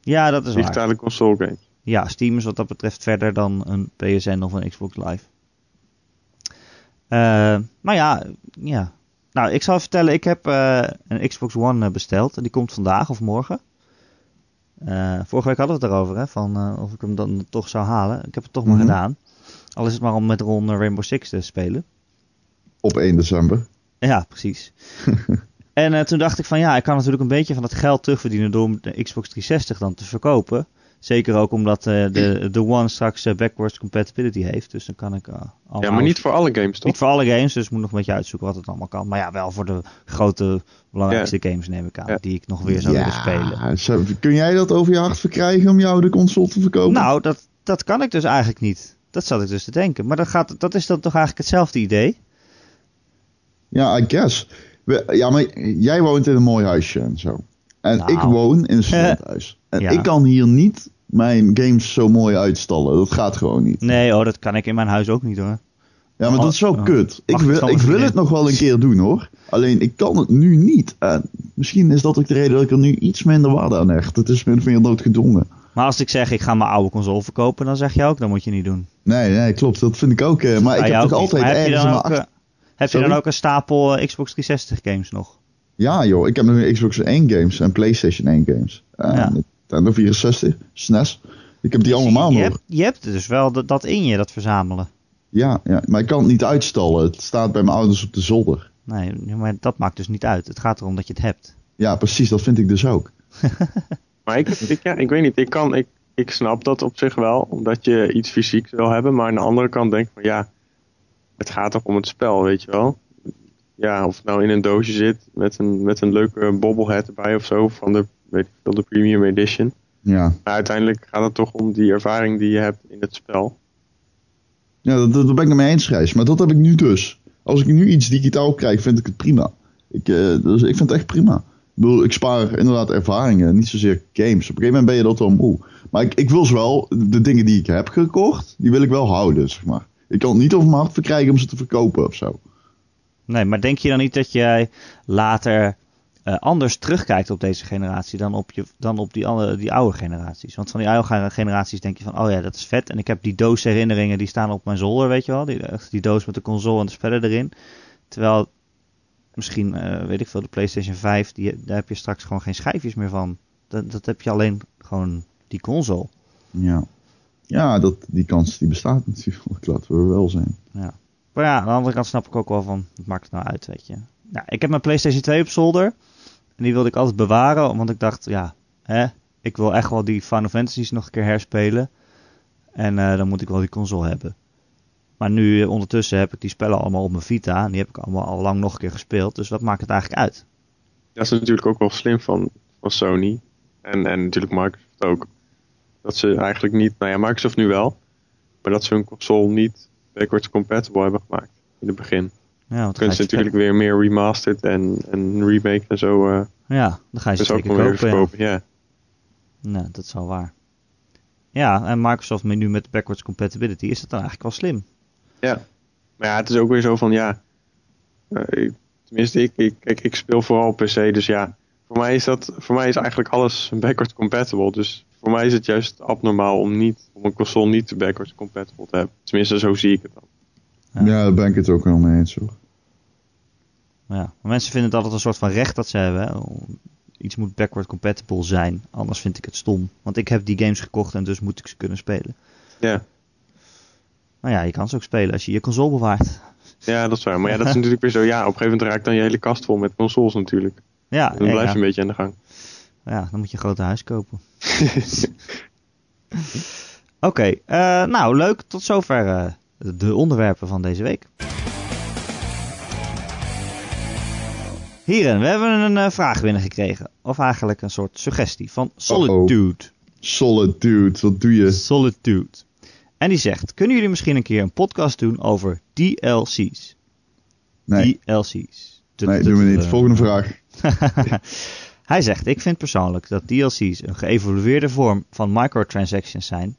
Ja, dat is waar. digitale console-games. Ja, Steam is wat dat betreft verder dan een PSN of een Xbox Live. Eh, maar ja, ja. Nou, ik zal vertellen, ik heb eh, een Xbox One eh, besteld. En die komt vandaag of morgen. Eh, vorige week hadden we het erover, hè, van of ik hem dan toch zou halen. Ik heb het toch maar Mhm. gedaan. Al is het maar om met Ron Rainbow Six te spelen. Op 1 december. Ja, precies. *laughs* en toen dacht ik van ja, ik kan natuurlijk een beetje van dat geld terugverdienen door de Xbox 360 dan te verkopen. Zeker ook omdat eh, de, de One straks eh, backwards compatibility heeft. Dus dan kan ik... eh, Ja, maar niet voor alle games, toch? niet voor alle games, dus ik moet nog een beetje uitzoeken wat het allemaal kan. Maar ja, wel voor de grote, belangrijkste games neem ik aan. Ja. Die ik nog weer zou willen spelen. zo- kun jij dat over je hart verkrijgen om jou de console te verkopen? Nou, dat, dat kan ik dus eigenlijk niet. Dat zat ik dus te denken. Maar dat, gaat, dat is dan toch eigenlijk hetzelfde idee? Ja, I guess. We- ja, maar jij woont in een mooi huisje en zo. En Nou. ik woon in een studentenhuis. En Ja. ik kan hier niet mijn games zo mooi uitstallen. Dat gaat gewoon niet. Nee, oh, dat kan ik in mijn huis ook niet hoor. Ja, maar dat is zo Oh, kut. Ik wil, ik wil het nog wel een keer doen hoor. Alleen ik kan het nu niet. En misschien is dat ook de reden dat ik er nu iets minder waarde aan hecht. Het is min of meer noodgedwongen. Maar als ik zeg ik ga mijn oude console verkopen, dan zeg je ook, dat moet je niet doen. Nee, nee, klopt. Dat vind ik ook. eh, maar ik heb toch altijd ergens eh, achter- Heb je dan ook een stapel eh, Xbox 360 games nog? Ja joh, ik heb nog een Xbox 1 games en PlayStation 1 games. En Ja. Nintendo 64, SNES. Ik heb die allemaal je, nog. hebt, je hebt dus wel dat- dat in je, dat verzamelen. Ja, ja, maar ik kan het niet uitstallen. Het staat bij mijn ouders op de zolder. Nee, maar dat maakt dus niet uit. Het gaat erom dat je het hebt. Ja, precies. Dat vind ik dus ook. *laughs* Maar ik, ik, ja, ik weet niet, ik, kan, ik, ik snap dat op zich wel, omdat je iets fysieks wil hebben. Maar aan de andere kant denk ik van ja, het gaat toch om het spel, weet je wel. Ja, of het nou in een doosje zit met een, met een leuke bobblehead erbij of zo van de, weet ik veel, de Premium Edition. Ja, Maar uiteindelijk gaat het toch om die ervaring die je hebt in het spel. ja dat, dat ben ik het mee eens, Gijs. Maar dat heb ik nu dus. Als ik nu iets digitaal krijg, vind ik het prima. Ik, eh, dus ik vind het echt prima. Ik bedoel, ik spaar inderdaad ervaringen, niet zozeer games. Op een gegeven moment ben je dat wel moe. Maar ik, ik wil ze wel, de dingen die ik heb gekocht, die wil ik wel houden, zeg maar. Ik kan het niet over mijn hart verkrijgen om ze te verkopen of zo. Nee, maar denk je dan niet dat jij later eh, anders terugkijkt op deze generatie dan op, je, dan op die, andere, die oude generaties? Want van die oude generaties denk je van, oh ja, dat is vet. En ik heb die doos herinneringen, die staan op mijn zolder, weet je wel. Die, die doos met de console en de spellen erin. Terwijl misschien, eh, weet ik veel, de PlayStation 5, die, daar heb je straks gewoon geen schijfjes meer van. Dat, dat heb je alleen gewoon die console. Ja, ja dat, die kans die bestaat natuurlijk, *laughs* laten we wel zijn. Maar ja, aan de andere kant snap ik ook wel van, wat maakt het nou uit, weet je. Nou, ik heb mijn PlayStation 2 op zolder. En die wilde ik altijd bewaren, want ik dacht, ja, hè, ik wil echt wel die Final Fantasies nog een keer herspelen. En eh, dan moet ik wel die console hebben. Maar nu, eh, ondertussen heb ik die spellen allemaal op mijn Vita. En die heb ik allemaal al lang nog een keer gespeeld. Dus wat maakt het eigenlijk uit? Dat is natuurlijk ook wel slim van, van Sony. En, en natuurlijk Microsoft ook. Dat ze eigenlijk niet, nou ja, Microsoft nu wel. Maar dat ze hun console niet backwards compatible hebben gemaakt in het begin. Ja, dan kunnen ze natuurlijk weer meer remastered en, en remake en zo. eh Ja, dan ga je ze dus ook weer kopen. Ja. verkopen. Ja. Nee, dat is wel waar. Ja, en Microsoft nu met backwards compatibility is dat dan eigenlijk wel slim. Maar ja, het is ook weer zo van ja. eh, ik- tenminste, ik, ik, kijk, ik speel vooral PC, dus ja. Voor mij is dat, voor mij is eigenlijk alles backwards compatible. Dus voor mij is het juist abnormaal om niet, om een console niet te backwards compatible te hebben. Tenminste, zo zie ik het dan. Ja. Ja, daar ben ik het ook wel mee eens hoor. Maar ja, maar mensen vinden het altijd een soort van recht dat ze hebben. Hè? Iets moet backward compatible zijn. Anders vind ik het stom. Want ik heb die games gekocht en dus moet ik ze kunnen spelen. Ja. Nou ja, je kan ze ook spelen als je je console bewaart. Ja, dat is waar. Maar ja, dat is *laughs* natuurlijk weer zo. Ja, op een gegeven moment raakt dan je hele kast vol met consoles natuurlijk. Ja, En dan blijf je ja. een beetje aan de gang. Ja, dan moet je een grote huis kopen. *laughs* Oké, eh, nou leuk. Tot zover eh, de onderwerpen van deze week. Heren, we hebben een eh, vraag binnengekregen. Of eigenlijk een soort suggestie van Solitude. Solid dude, wat doe je? Solitude. En die zegt, kunnen jullie misschien een keer een podcast doen over DLC's? Nee, DLC's. nee doen we niet. Volgende vraag. *laughs* Hij zegt, ik vind persoonlijk dat DLC's een geëvolueerde vorm van microtransactions zijn.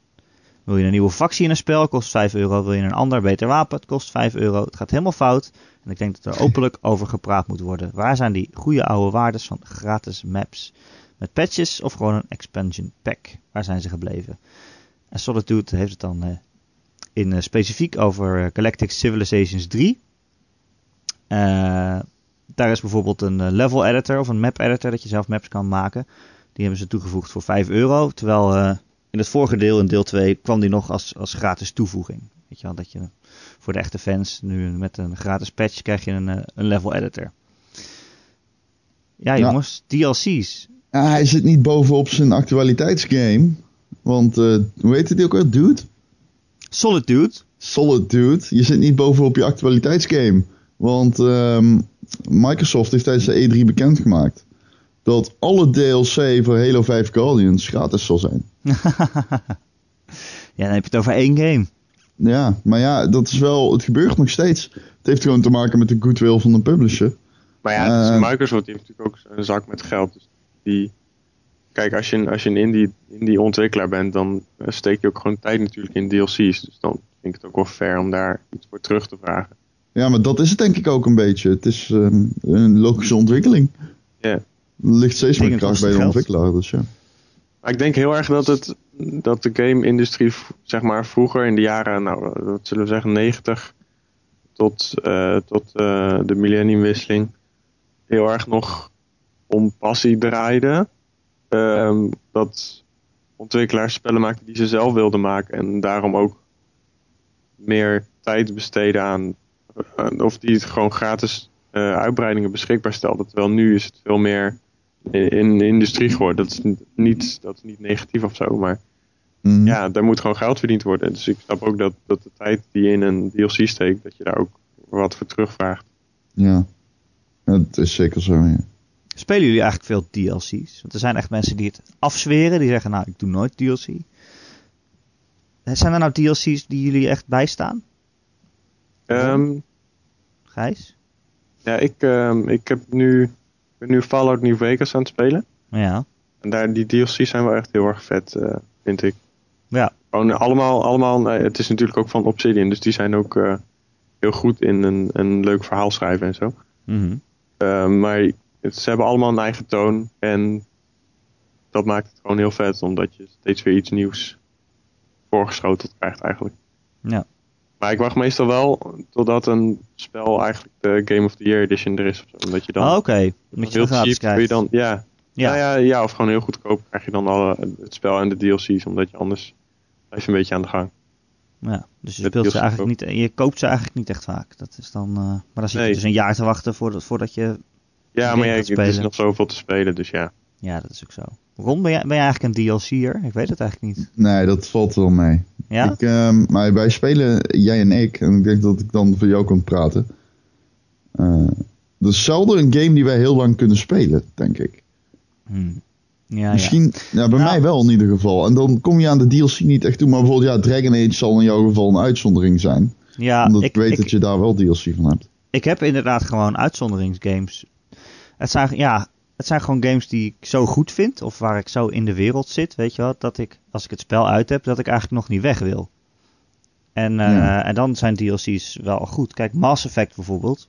Wil je een nieuwe factie in een spel, kost 5 euro. Wil je een ander beter wapen, het kost 5 euro. Het gaat helemaal fout. En ik denk dat er openlijk *laughs* over gepraat moet worden. Waar zijn die goede oude waardes van gratis maps? Met patches of gewoon een expansion pack? Waar zijn ze gebleven? En Solitude heeft het dan eh, in eh, specifiek over eh, Galactic Civilizations 3. Eh, daar is bijvoorbeeld een eh, level editor of een map editor dat je zelf maps kan maken. Die hebben ze toegevoegd voor 5 euro. Terwijl eh, in het vorige deel, in deel 2, kwam die nog als, als gratis toevoeging. Weet je wel, dat je voor de echte fans nu met een gratis patch krijg je een, eh, een level editor. Ja jongens, DLC's. Ja, hij zit niet bovenop zijn actualiteitsgame. Want, eh, hoe heet het ook weer? Dude? Solitude. Solid Dude. Je zit niet bovenop je actualiteitsgame. Want ehm, Microsoft heeft tijdens de E3 bekendgemaakt dat alle DLC voor Halo 5 Guardians gratis zal zijn. *laughs* Ja, dan heb je het over één game. Ja, maar ja, dat is wel, het gebeurt nog steeds. Het heeft gewoon te maken met de goodwill van de publisher. Maar ja, het is Eh. Microsoft die heeft natuurlijk ook een zak met geld. Dus die, kijk, als je, een- als je een indie, indie ontwikkelaar bent, dan eh, steek je ook gewoon tijd natuurlijk in DLC's. Dus dan vind ik het ook wel fair om daar iets voor terug te vragen. Ja, maar dat is het denk ik ook een beetje. Het is ehm, een logische ontwikkeling. Ja. Er ligt steeds meer kracht bij de geld. ontwikkelaar, dus ja. Maar ik denk heel erg dat, het, dat de game-industrie, zeg maar, vroeger in de jaren, nou, wat zullen we zeggen, 90 tot, eh, tot eh, de millenniumwisseling, heel erg nog om passie draaide. Ehm, dat ontwikkelaars spellen maakten die ze zelf wilden maken en daarom ook meer tijd besteden aan, of die het gewoon gratis eh, uitbreidingen beschikbaar stelden. Terwijl nu is het veel meer in, in de industrie geworden. Dat is niet- dat is niet negatief of zo, maar Mhm. ja, daar moet gewoon geld verdiend worden. Dus ik snap ook dat, dat de tijd die je in een DLC steekt, dat je daar ook wat voor terugvraagt. Ja. Het is zeker zo, ja. Spelen jullie eigenlijk veel DLC's? Want er zijn echt mensen die het afzweren. Die zeggen, nou, ik doe nooit DLC. Zijn er nou DLC's die jullie echt bijstaan? Ehm, Gijs? ja, ik, ehm, ik heb nu, ik ben nu Fallout New Vegas aan het spelen. Ja. En daar, die DLC's zijn wel echt heel erg vet, eh, vind ik. Ja. Gewoon allemaal, allemaal nee, het is natuurlijk ook van Obsidian, dus die zijn ook eh, heel goed in een, een leuk verhaal schrijven en zo. Mhm. Uh, maar het- ze hebben allemaal een eigen toon. En dat maakt het gewoon heel vet. Omdat je steeds weer iets nieuws voorgeschoteld krijgt eigenlijk. Ja. Maar ik wacht meestal wel totdat een spel eigenlijk de Game of the Year edition er is. Omdat je dan Oh, Oké, je heel gratis cheap kun je dan... Ja, Ja. ja. Ja, ja, of gewoon heel goedkoop krijg je dan alle, het spel en de DLC's. Omdat je anders blijf je een beetje aan de gang. Ja, dus je Met speelt ze eigenlijk niet, je koopt ze eigenlijk niet echt vaak. Dat is dan, eh, maar dan zit je dus een jaar te wachten voordat, voordat je, Ja, maar ja, er is nog zoveel te spelen. Dus ja. Ja dat is ook zo. Ron, ben jij, ben jij eigenlijk een DLC'er? Ik weet het eigenlijk niet. Nee, dat valt wel mee. Ja? Ik, ehm, maar wij spelen, jij en ik, en ik denk dat ik dan voor jou kan praten. Eh dat is zelden een game die wij heel lang kunnen spelen, denk ik. Hmm. Ja, ja. Misschien, ja, bij Nou. mij wel in ieder geval. En dan kom je aan de DLC niet echt toe. Maar bijvoorbeeld, ja, Dragon Age zal in jouw geval een uitzondering zijn. Ja, omdat ik, ik weet ik, dat je daar wel DLC van hebt. ik heb inderdaad gewoon uitzonderingsgames. Het zijn, ja, het zijn gewoon games die ik zo goed vind, of waar ik zo in de wereld zit, weet je wel, dat ik, als ik het spel uit heb, dat ik eigenlijk nog niet weg wil. En, Ja. en dan zijn DLC's wel goed. Kijk, Mass Effect bijvoorbeeld,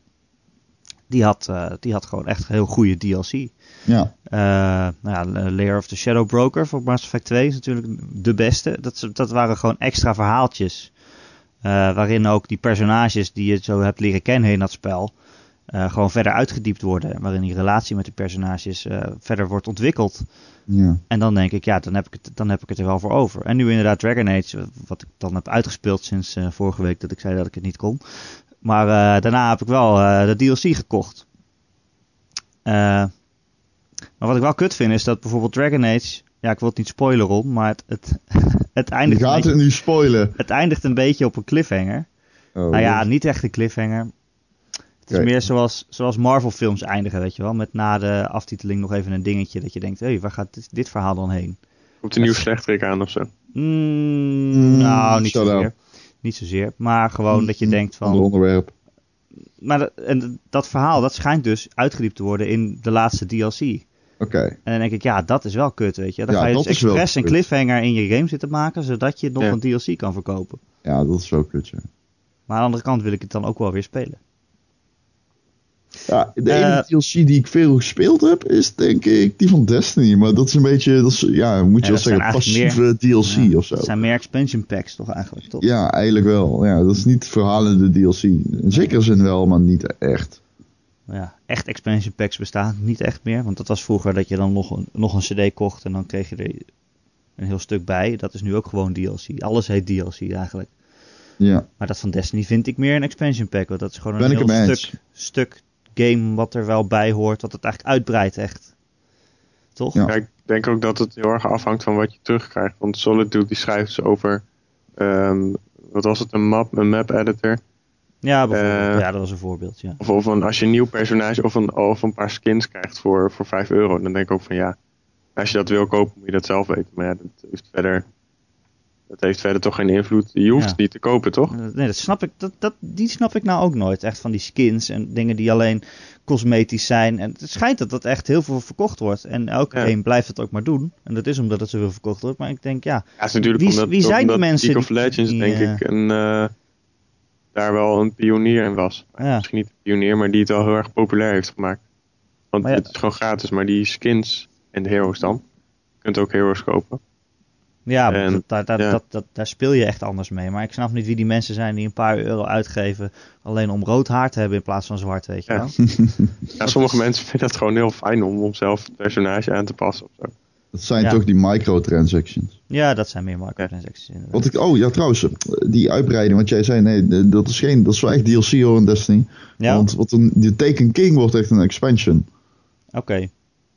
die had, eh, die had gewoon echt een heel goede DLC. Ja, Eh, nou ja, Layer of the Shadow Broker voor Mass Effect 2 is natuurlijk de beste. Dat, dat waren gewoon extra verhaaltjes. waarin ook die personages die je zo hebt leren kennen in dat spel. Eh, gewoon verder uitgediept worden. Waarin die relatie met die personages eh, verder wordt ontwikkeld. ja. En dan denk ik, ja, dan heb ik, het, dan heb ik het er wel voor over. En nu inderdaad Dragon Age, wat ik dan heb uitgespeeld sinds eh, vorige week dat ik zei dat ik het niet kon. Maar daarna heb ik wel de DLC gekocht. Maar wat ik wel kut vind is dat bijvoorbeeld Dragon Age, ja, ik wil het niet spoilen Ron, maar het, het, *laughs* het, Je eindigt, een gaat beetje, het nu spoilen. het eindigt een beetje op een cliffhanger. Oh, nou ja, niet echt een cliffhanger. Het is meer zoals, zoals Marvel films eindigen, weet je wel. Met na de aftiteling nog even een dingetje dat je denkt, hé, hey, waar gaat dit, dit verhaal dan heen? Komt een nieuw slechterik aan of zo. Mm, nou, niet shut zozeer. up. Niet zozeer. Maar gewoon dat je Mm, denkt Ander van... onderwerp. Maar dat, en dat verhaal, dat schijnt dus uitgediept te worden in de laatste DLC. Oké. En dan denk ik, ja, dat is wel kut, weet je. Dan Ja, ga je dat dus expres een cliffhanger in je game zitten maken... zodat je nog Ja. een DLC kan verkopen. Ja, dat is wel kut, ja. Maar aan de andere kant wil ik het dan ook wel weer spelen. Ja, de Eh, enige DLC die ik veel gespeeld heb, is denk ik die van Destiny. Maar dat is een beetje, dat is, ja, moet je Ja, wel dat zeggen, passieve DLC Ja, of zo. Het zijn meer expansion packs toch eigenlijk, toch? Ja, eigenlijk wel. Ja, dat is niet verhalende DLC. In zekere zin wel, maar niet echt. Ja, echt expansion packs bestaan niet echt meer. Want dat was vroeger dat je dan nog een, nog een cd kocht en dan kreeg je er een heel stuk bij. Dat is nu ook gewoon DLC. Alles heet DLC eigenlijk. Ja, Maar dat van Destiny vind ik meer een expansion pack. Want dat is gewoon een Ben heel stuk, stuk game wat er wel bij hoort. Wat het eigenlijk uitbreidt echt. Toch? Ja. Ja, ik denk ook dat het heel erg afhangt van wat je terugkrijgt. Want Solitude die schrijft over, ehm, wat was het, een map, een map editor. Ja, bijvoorbeeld. Eh, ja, dat was een voorbeeld, ja. Of, of een, als je een nieuw personage of een, of een paar skins krijgt voor, voor 5 euro. Dan denk ik ook van ja, als je dat wil kopen moet je dat zelf weten. Maar ja, dat heeft verder, dat heeft verder toch geen invloed. Je hoeft Ja. het niet te kopen, toch? Nee, dat snap ik, dat, dat, die snap ik nou ook nooit. Echt van die skins en dingen die alleen cosmetisch zijn. En het schijnt dat dat echt heel veel verkocht wordt. En elke Ja. game blijft het ook maar doen. En dat is omdat het zoveel verkocht wordt. Maar ik denk, ja, Ja, het is natuurlijk Wie- omdat, wie zijn die mensen League of Legends die, denk eh, ik een, eh, daar wel een pionier in was. Ja. Misschien niet een pionier, maar die het wel heel erg populair heeft gemaakt. Want het is gewoon gratis, maar die skins en de heroes dan. Je kunt ook heroes kopen. Ja, En- dat, daar, daar, ja. dat, dat, daar speel je echt anders mee. Maar ik snap niet wie die mensen zijn die een paar euro uitgeven. Alleen om rood haar te hebben in plaats van zwart, weet je Ja. wel. Ja, *laughs* sommige mensen vinden het gewoon heel fijn om, om zelf het personage aan te passen of zo. Dat zijn Ja. toch die microtransactions. Ja, dat zijn meer microtransactions inderdaad. Wat ik, oh ja, trouwens, die uitbreiding, wat jij zei, nee, dat is geen, dat is wel echt DLC hoor in Destiny. Ja, Want wat een, de Taken King wordt echt een expansion. oké.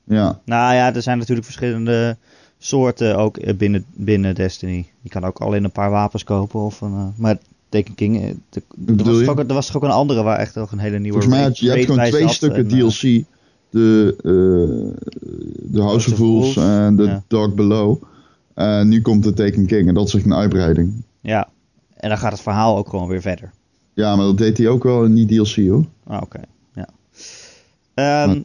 Ja, Nou ja, er zijn natuurlijk verschillende soorten ook eh, binnen, binnen Destiny. Je kan ook alleen een paar wapens kopen. Of een, eh, maar Taken King, eh, de- er, was ook, er was toch ook een andere waar echt nog een hele nieuwe volgens mij had je, hebt gewoon twee stukken en, DLC. De, de House of Wolves en de ja. Dark Below. En nu komt de Taken King en dat is echt een uitbreiding. ja, en dan gaat het verhaal ook gewoon weer verder. Ja, maar dat deed hij ook wel in die DLC hoor. Ah, oké. Ja. Ehm,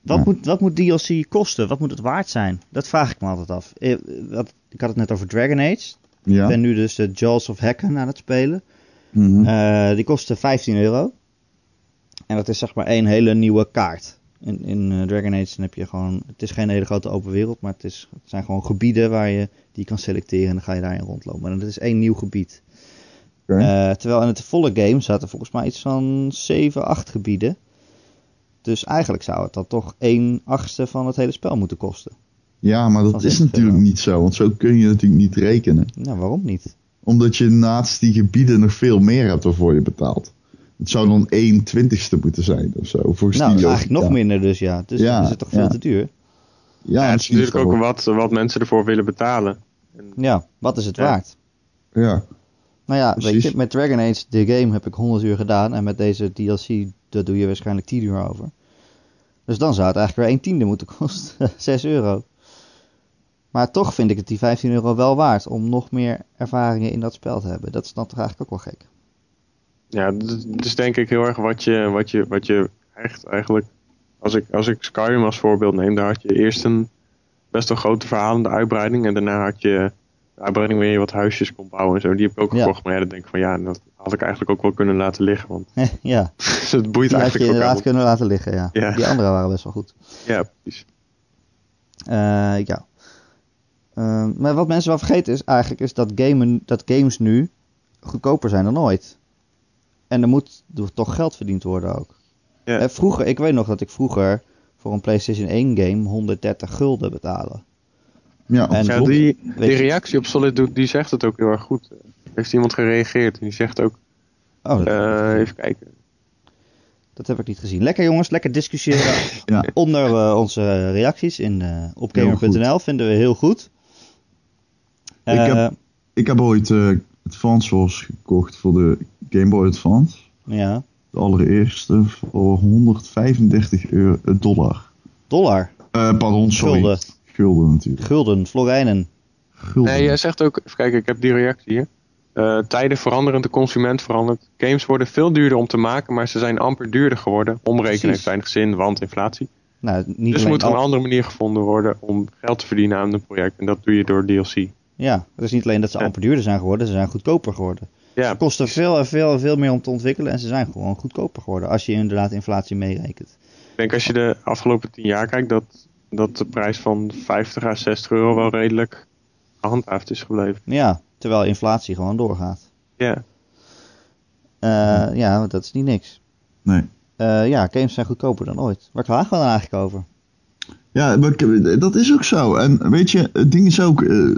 wat, ja. moet, wat moet DLC kosten? Wat moet het waard zijn? Dat vraag ik me altijd af. Eh, wat- Ik had het net over Dragon Age. Ja. Ik ben nu dus de Jaws of Hacken aan het spelen. Mhm. Eh, die kostte 15 euro. En dat is zeg maar één hele nieuwe kaart. In, in eh, Dragon Age dan heb je gewoon... Het is geen hele grote open wereld, maar het, is, het zijn gewoon gebieden waar je die kan selecteren. En dan ga je daarin rondlopen. En dat is één nieuw gebied. Eh, terwijl in het volle game zaten volgens mij iets van 7, 8 gebieden. Dus eigenlijk zou het dan toch 1 achtste van het hele spel moeten kosten. ja, maar dat is natuurlijk niet zo, want zo kun je natuurlijk niet rekenen. Nou, waarom niet? Omdat je naast die gebieden nog veel meer hebt waarvoor je betaalt. Het zou dan 1 twintigste moeten zijn of zo. Volgens Nou, die eigenlijk nog minder dus ja. Dus Ja, dan is het toch veel ja. te duur. Ja, Ja, het is natuurlijk ook wat, wat mensen ervoor willen betalen. En, Ja, wat is het Ja. waard? Ja, Nou ja, weet je, met Dragon Age, de game, heb ik 100 uur gedaan. En met deze DLC, daar doe je waarschijnlijk 10 uur over. Dus dan zou het eigenlijk weer 1 tiende moeten kosten. *laughs* 6 euro. Maar toch vind ik het die 15 euro wel waard om nog meer ervaringen in dat spel te hebben. Dat is dan toch eigenlijk ook wel gek. ja, het is denk ik heel erg wat je, wat je, wat je krijgt eigenlijk. Als ik, als ik Skyrim als voorbeeld neem, daar had je eerst een best wel grote verhalende uitbreiding. En daarna had je uitbreiding waar je wat huisjes kon bouwen en zo. Die heb ik ook Ja. gekocht. Maar ja, dan denk ik van ja, dat had ik eigenlijk ook wel kunnen laten liggen. Want ja, *laughs* het boeit die had je eigenlijk ook inderdaad kunnen laten liggen, ja. Ja. Die andere waren best wel goed. Ja, precies. Eh, ja. Eh, maar wat mensen wel vergeten is eigenlijk is dat, gamen, dat games nu goedkoper zijn dan ooit. En er moet toch geld verdiend worden ook. Ja. Eh, vroeger, ik weet nog dat ik vroeger voor een PlayStation 1 game 130 gulden betaalde. Ja, En- Ja, die, die reactie op Solid doet, die zegt het ook heel erg goed. Er heeft iemand gereageerd en die zegt ook, Oh, eh, even kijken. dat heb ik niet gezien. Lekker jongens, lekker discussiëren *laughs* Ja. onder eh, onze reacties in, eh op gamer.nl. Vinden we heel goed. Ik heb- Ik heb ooit eh Advance Wars gekocht voor de Game Boy Advance. ja, De allereerste voor 135 euro, dollar. dollar, Eh, pardon, sorry. Gulden natuurlijk. gulden, florijnen. Gulden. Nee, jij zegt ook, even kijken, ik heb die reactie hier. Eh, tijden veranderen, de consument verandert. Games worden veel duurder om te maken, maar ze zijn amper duurder geworden. Omrekenen heeft weinig zin, want inflatie. Nou, niet dus alleen moet er een al- andere manier gevonden worden om geld te verdienen aan een project. En dat doe je door DLC. Ja, het is niet alleen dat ze Ja. amper duurder zijn geworden, ze zijn goedkoper geworden. Ja, Ze kosten veel en veel en veel meer om te ontwikkelen en ze zijn gewoon goedkoper geworden. Als je inderdaad inflatie meerekent. ik denk als je de afgelopen tien jaar kijkt, dat, dat de prijs van 50 à 60 euro wel redelijk gehandhaafd is gebleven. Ja, terwijl inflatie gewoon doorgaat. Ja, Eh, ja, dat is niet niks. Nee. Eh, ja, games zijn goedkoper dan ooit. Waar klagen we dan eigenlijk over? Ja, dat is ook zo. En weet je, het ding is ook, eh,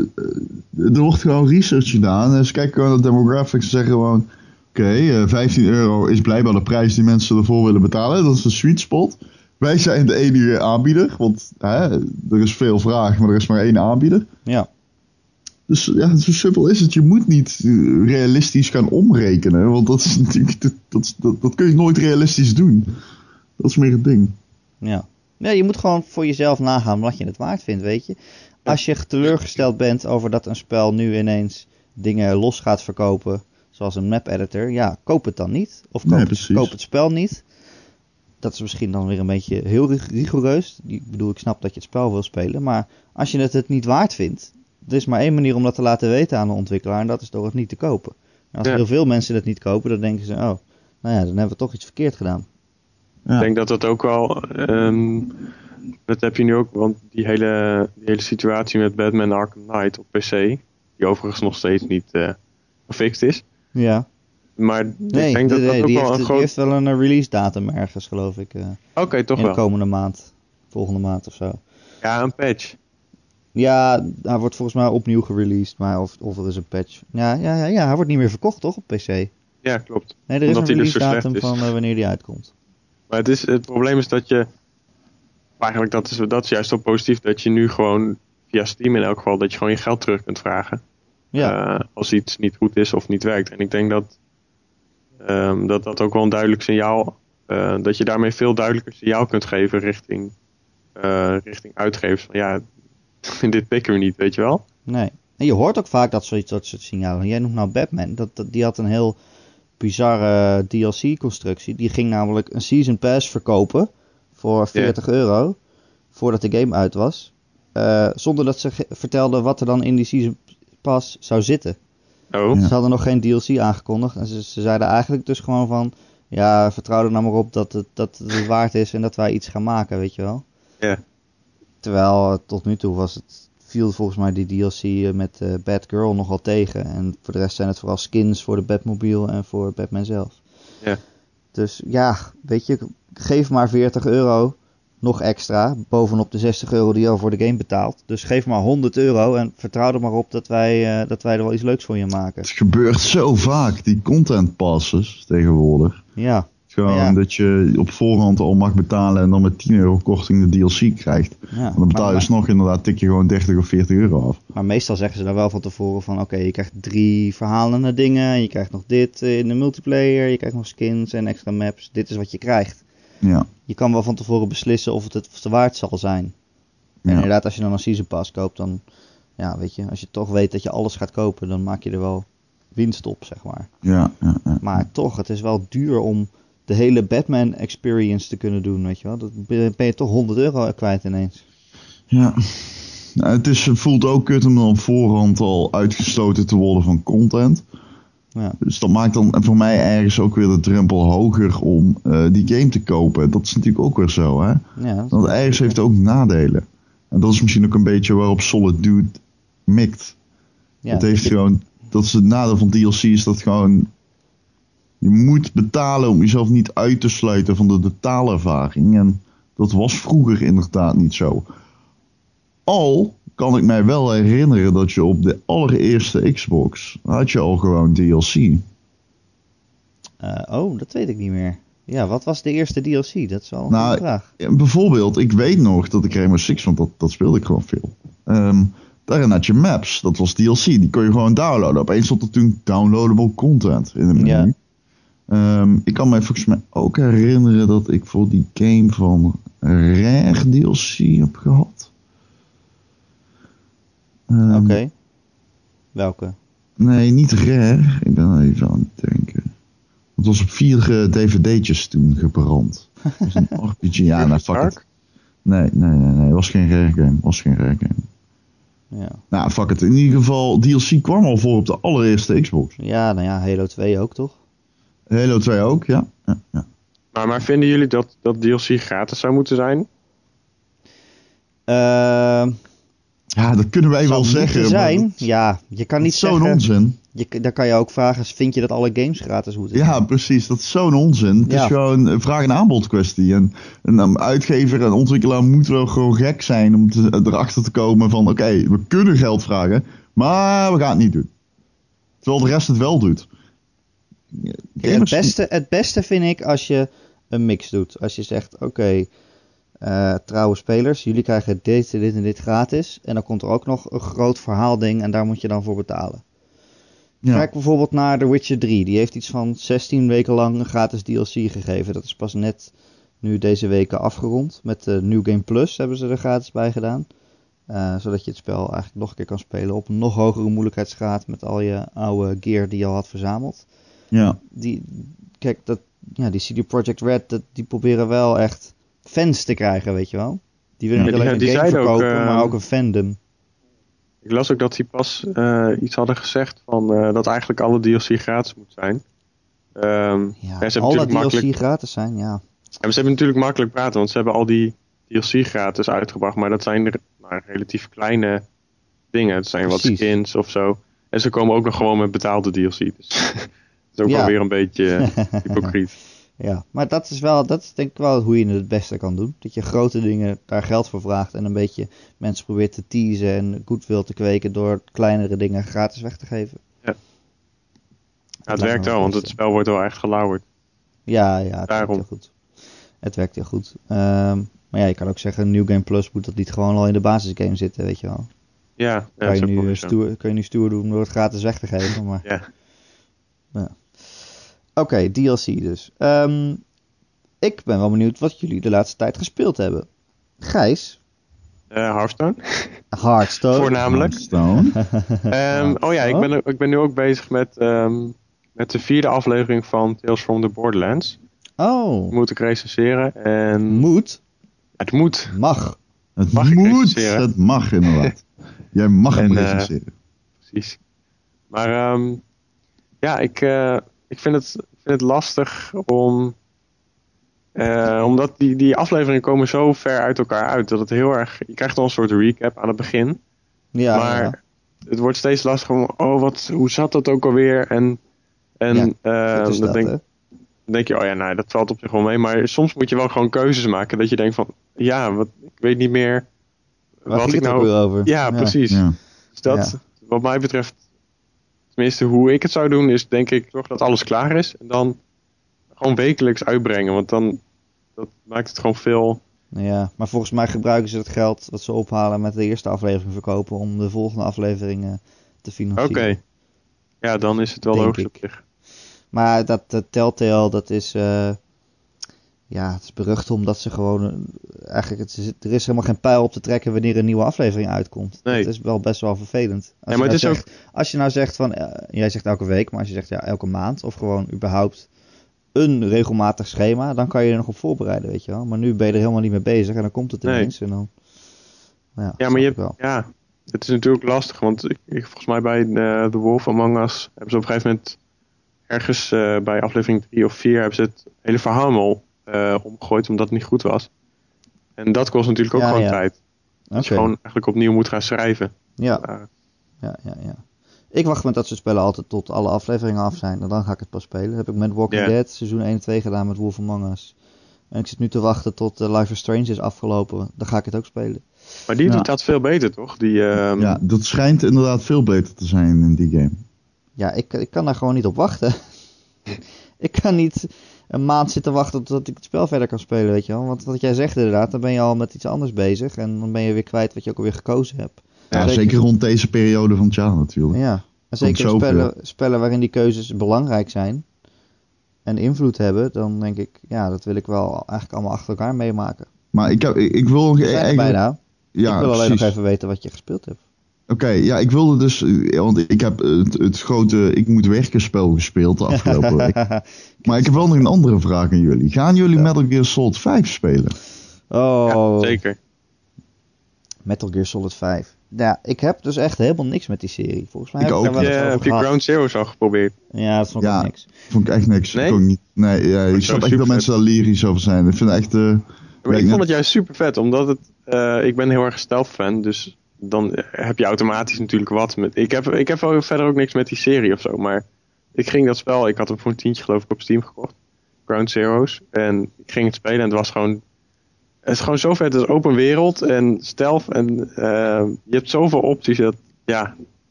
er wordt gewoon research gedaan. En ze kijken gewoon naar de demographics en zeggen gewoon, oké, eh, 15 euro is blijkbaar de prijs die mensen ervoor willen betalen. Dat is de sweet spot. Wij zijn de enige aanbieder, want hè, er is veel vraag, maar er is maar één aanbieder. Ja. Dus ja, zo simpel is het. Je moet niet eh, realistisch gaan omrekenen, want dat is *laughs* natuurlijk, dat, dat, dat, dat kun je nooit realistisch doen. Dat is meer het ding. Ja. ja, je moet gewoon voor jezelf nagaan wat je het waard vindt, weet je. Als je teleurgesteld bent over dat een spel nu ineens dingen los gaat verkopen, zoals een map editor, ja, koop het dan niet. Of koop, Nee, het, koop het spel niet. Dat is misschien dan weer een beetje heel rig- rigoureus. Ik bedoel, ik snap dat je het spel wil spelen, maar als je het het niet waard vindt, er is maar één manier om dat te laten weten aan de ontwikkelaar en dat is door het niet te kopen. En als Ja. heel veel mensen het niet kopen, dan denken ze, oh, nou ja, dan hebben we toch iets verkeerd gedaan. Ja. Ik denk dat dat ook wel. ehm, dat heb je nu ook, want die hele, die hele situatie met Batman Arkham Knight op PC, die overigens nog steeds niet eh gefixt is. Ja. Maar Nee, ik denk dat nee, dat ook die, wel heeft, een die groot. heeft wel een eh, release datum ergens, geloof ik. eh, Oké, toch in de wel. komende maand. Volgende maand of zo. Ja, een patch. Ja, hij wordt volgens mij opnieuw gereleased. Maar of, of er is een patch. Ja, ja, ja, ja, hij wordt niet meer verkocht, toch? Op PC. Nee, Ja, klopt. er is Omdat een dus release datum van eh, wanneer die uitkomt. Maar het, is, het probleem is dat je. Eigenlijk dat is, dat is juist wel positief dat je nu gewoon via Steam in elk geval dat je gewoon je geld terug kunt vragen. Ja, als iets niet goed is of niet werkt. En ik denk dat ehm, dat, dat ook wel een duidelijk signaal. eh, dat je daarmee veel duidelijker signaal kunt geven richting, eh, richting uitgevers. Van ja, *laughs* dit pikken we niet, weet je wel. nee. En je hoort ook vaak dat zoiets dat soort signalen. Jij noemt nou Batman. Dat, dat, die had een heel bizarre DLC-constructie. Die ging namelijk een Season Pass verkopen voor 40 euro. Voordat de game uit was. Eh, zonder dat ze vertelden wat er dan in die Season Pass zou zitten. Oh, Ja. Ze hadden nog geen DLC aangekondigd. En ze, ze zeiden eigenlijk dus gewoon van... Ja, vertrouw er nou maar op dat het, dat het waard is en dat wij iets gaan maken, weet je wel. Ja. Terwijl eh, tot nu toe was het... Viel volgens mij die DLC eh, met eh Batgirl nogal tegen. En voor de rest zijn het vooral skins voor de Batmobile en voor Batman zelf. Ja. Dus ja, weet je, geef maar 40 euro nog extra. Bovenop de 60 euro die je al voor de game betaalt. Dus geef maar 100 euro en vertrouw er maar op dat wij, eh, dat wij er wel iets leuks voor je maken. Het gebeurt zo vaak, die content passes tegenwoordig. Ja, Gewoon Ja. dat je op voorhand al mag betalen en dan met 10 euro korting de DLC krijgt. ja. En dan betaal je maar, alsnog inderdaad, tik je gewoon 30 of 40 euro af. maar meestal zeggen ze dan wel van tevoren van... Oké, je krijgt drie verhalende dingen. Je krijgt nog dit eh, in de multiplayer. Je krijgt nog skins en extra maps. Dit is wat je krijgt. Ja, Je kan wel van tevoren beslissen of het het te waard zal zijn. En inderdaad, als je dan een season pass koopt, dan... Ja, weet je, als je toch weet dat je alles gaat kopen, dan maak je er wel winst op, zeg maar. ja, ja, ja. Maar toch, het is wel duur om de hele Batman experience te kunnen doen, weet je wel. Dat ben je toch 100 euro kwijt ineens. Ja. Nou, het, is, het voelt ook kut om dan op voorhand al uitgesloten te worden van content. Ja. Dus dat maakt dan voor mij ergens ook weer de drempel hoger om eh, die game te kopen. Dat is natuurlijk ook weer zo, hè. Ja, Want ergens heeft het ook nadelen. En dat is misschien ook een beetje waarop Solid Dude mikt. ja, het heeft gewoon, dat is het nadeel van DLC, is dat gewoon, je moet betalen om jezelf niet uit te sluiten van de totaalervaring. En dat was vroeger inderdaad niet zo. Al kan ik mij wel herinneren dat je op de allereerste Xbox had je al gewoon DLC. eh, oh, dat weet ik niet meer. Ja, wat was de eerste DLC? Dat is wel een Nou, vraag. Bijvoorbeeld, ik weet nog dat ik Rainbow Six, want dat, dat speelde ik gewoon veel. Ehm, daarin had je maps, dat was DLC, die kon je gewoon downloaden. Opeens stond er toen downloadable content in de menu. Ja. Ehm, ik kan mij volgens mij ook herinneren dat ik voor die game van Rare DLC heb gehad. Ehm, Oké. Welke? Nee, niet Rare. Ik ben even aan het denken. Het was op vier eh, dvd'tjes toen gebrand. Het was een *laughs* RPG. Ja, nou, fuck it. Nee, nee, nee, nee. Het was geen rare game. Het was geen rare game. Ja. Nou, fuck it. In ieder geval, DLC kwam al voor op de allereerste Xbox. ja, nou ja, Halo 2 ook toch? Halo 2 ook, ja. ja, ja. Maar, maar vinden jullie dat, dat DLC gratis zou moeten zijn? Ehm Ja, dat kunnen wij wel zeggen. zijn. dat- Ja, je kan niet zo'n onzin. Je, dan kan je ook vragen, vind je dat alle games gratis moeten zijn? Ja, precies. Dat is zo'n onzin. Het Ja. is gewoon een vraag- en aanbod kwestie. En een um, uitgever en ontwikkelaar moet wel gewoon gek zijn om te- erachter te komen van... Oké, we kunnen geld vragen, maar we gaan het niet doen. Terwijl de rest het wel doet. Het, beste, het beste vind ik als je een mix doet. Als je zegt, oké, eh, trouwe spelers, jullie krijgen dit, dit en dit gratis. En dan komt er ook nog een groot verhaalding en daar moet je dan voor betalen. Ja. Kijk bijvoorbeeld naar The Witcher 3. Die heeft iets van 16 weken lang een gratis DLC gegeven. Dat is pas net nu deze weken afgerond. Met de New Game Plus hebben ze er gratis bij gedaan. Eh, zodat je het spel eigenlijk nog een keer kan spelen op een nog hogere moeilijkheidsgraad. Met al je oude gear die je al had verzameld. Ja. Die, kijk, dat, ja, die CD Projekt Red, dat, die proberen wel echt fans te krijgen, weet je wel. Die willen niet die- alleen die een game zeiden ook, verkopen, eh, maar ook een fandom. Ik las ook dat die pas eh, iets hadden gezegd van eh, dat eigenlijk alle DLC gratis moet zijn. Ehm, Ja, ze alle natuurlijk DLC makkelijk, gratis zijn, ja. en ze hebben natuurlijk makkelijk praten, want ze hebben al die DLC gratis uitgebracht, maar dat zijn er nou, relatief kleine dingen. Het zijn wat skins of zo. En ze komen ook nog gewoon met betaalde DLC. Dus *laughs* dat is ook Ja. wel weer een beetje *laughs* hypocriet. Ja, maar dat is wel, dat is denk ik wel hoe je het het beste kan doen. Dat je grote dingen daar geld voor vraagt en een beetje mensen probeert te teasen en goodwill te kweken door kleinere dingen gratis weg te geven. Ja, het lijkt me werkt wel het want het spel wordt wel echt gelauwerd. Ja, ja, het Daarom. werkt heel goed. Het werkt heel goed. Ehm, maar ja, je kan ook zeggen, New Game Plus moet dat niet gewoon al in de basisgame zitten, weet je wel. Ja, ja Kan, je nu stoer, kun je nu stoer doen door het gratis weg te geven, maar... Ja. Oké, DLC dus. Ehm, ik ben wel benieuwd wat jullie de laatste tijd gespeeld hebben. Gijs, Eh, Hearthstone, Hearthstone. voornamelijk. Stone. Ehm, oh ja, ik ben, ik ben nu ook bezig met, ehm, met de vierde aflevering van Tales from the Borderlands. Oh, moet ik recenseren en moet, het moet. mag. Het Mag moet, recenseren? het mag inderdaad. Jij mag En, eh, recenseren. Precies. Maar ehm, ja, ik, eh, ik vind, het, ik vind het lastig om. eh, omdat die, die afleveringen komen zo ver uit elkaar uit. Dat het heel erg. Je krijgt al een soort recap aan het begin. Ja, maar ja. het wordt steeds lastiger om. Oh, wat, hoe zat dat ook alweer? En, en Ja, eh, dat dat, denk, je, oh ja, nou, dat valt op zich wel mee. Maar soms moet je wel gewoon keuzes maken. Dat je denkt van, ja, wat, ik weet niet meer Waar wat ik nou... over? Ja, precies. Ja. Dus dat, wat mij betreft, tenminste hoe ik het zou doen, is denk ik zorg dat alles klaar is. En dan gewoon wekelijks uitbrengen. Want dan dat maakt het gewoon veel... Ja, maar volgens mij gebruiken ze het geld dat ze ophalen met de eerste aflevering verkopen om de volgende afleveringen te Oké. financieren. Ja, dan is het wel logisch ik. op zich. Maar dat, dat Telltale, dat is, eh, ja, het is berucht omdat ze gewoon, eh, eigenlijk, het is, er is helemaal geen pijl op te trekken wanneer een nieuwe aflevering uitkomt. Nee. Dat is wel best wel vervelend. Als, Ja, maar je, het nou is zegt, als je nou zegt van, eh, jij zegt elke week, maar als je zegt ja, elke maand of gewoon überhaupt een regelmatig schema, dan kan je er nog op voorbereiden, weet je wel. Maar nu ben je er helemaal niet mee bezig en dan komt het Nee. ineens en dan, nou ja, Ja, maar je hebt, wel. ja, het is natuurlijk lastig. Want ik, ik- volgens mij bij eh, The Wolf Among Us hebben ze op een gegeven moment ergens bij aflevering 3 of 4 hebben ze het hele verhaal al eh, omgegooid omdat het niet goed was. En dat kost natuurlijk ook Ja, gewoon ja. tijd. Dat je gewoon eigenlijk opnieuw moet gaan schrijven. Ja, Uh, ja, ja, ja. Ik wacht met dat soort spellen altijd tot alle afleveringen af zijn. En dan ga ik het pas spelen. Dat heb ik met Walking. Dead seizoen 1 en 2 gedaan met Wolf Among Us. En ik zit nu te wachten tot eh, Life is Strange is afgelopen. Dan ga ik het ook spelen. maar die Ja. doet dat veel beter, toch? Die, ehm, ja, dat schijnt inderdaad veel beter te zijn in die game. Ja, ik, ik kan daar gewoon niet op wachten. *laughs* ik kan niet een maand zitten wachten tot ik het spel verder kan spelen, weet je wel. Want wat jij zegt inderdaad, dan ben je al met iets anders bezig. En dan ben je weer kwijt wat je ook alweer gekozen hebt. Ja, Zeker. zeker rond deze periode van het jaar natuurlijk. Ja, en zeker spellen, spellen waarin die keuzes belangrijk zijn en invloed hebben, dan denk ik, ja, dat wil ik wel eigenlijk allemaal achter elkaar meemaken. Maar ik, heb, ik, ik wil nog bijna. Ja, ik wil alleen precies. nog even weten wat je gespeeld hebt. Oké, ja, ik wilde dus... eh, Want ik heb het, het grote Ik moet werken spel gespeeld de afgelopen week. *laughs* Maar ik heb wel nog een andere vraag aan jullie. Gaan jullie Metal Gear Solid 5 spelen? oh, ja, zeker. Metal Gear Solid 5. Ja, ik heb dus echt helemaal niks met die serie. Volgens mij Ik heb ook ik Heb wel je, heb. Ground Zeroes al geprobeerd? Ja, dat vond ik Ja. niks. Vond ik echt niks. Nee? Ik niet. Nee, ja, ik snap echt dat mensen daar lyrisch over zijn. Ik vind het echt... eh, ik vond het juist super vet, omdat het, eh, ik ben heel erg stealth fan, dus dan heb je automatisch natuurlijk wat met. Ik heb, ik heb verder ook niks met die serie of zo, maar ik ging dat spel, ik had hem voor een tientje geloof ik op Steam gekocht, Ground Zeroes, en ik ging het spelen en het was gewoon, het is gewoon zo vet, het is open wereld en stealth en eh, je hebt zoveel opties, dat, ja,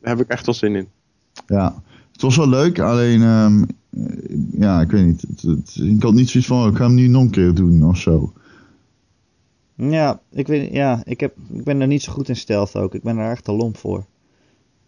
daar heb ik echt wel zin in. Ja, het was wel leuk, alleen... ehm, eh, ja, ik weet niet. Het, het- ik had niet zoiets van, oh, ik ga hem nu nog een keer doen of zo. Ja, ik, weet, ja ik, heb, ik ben er niet zo goed in stealth ook. Ik ben er echt te lomp voor.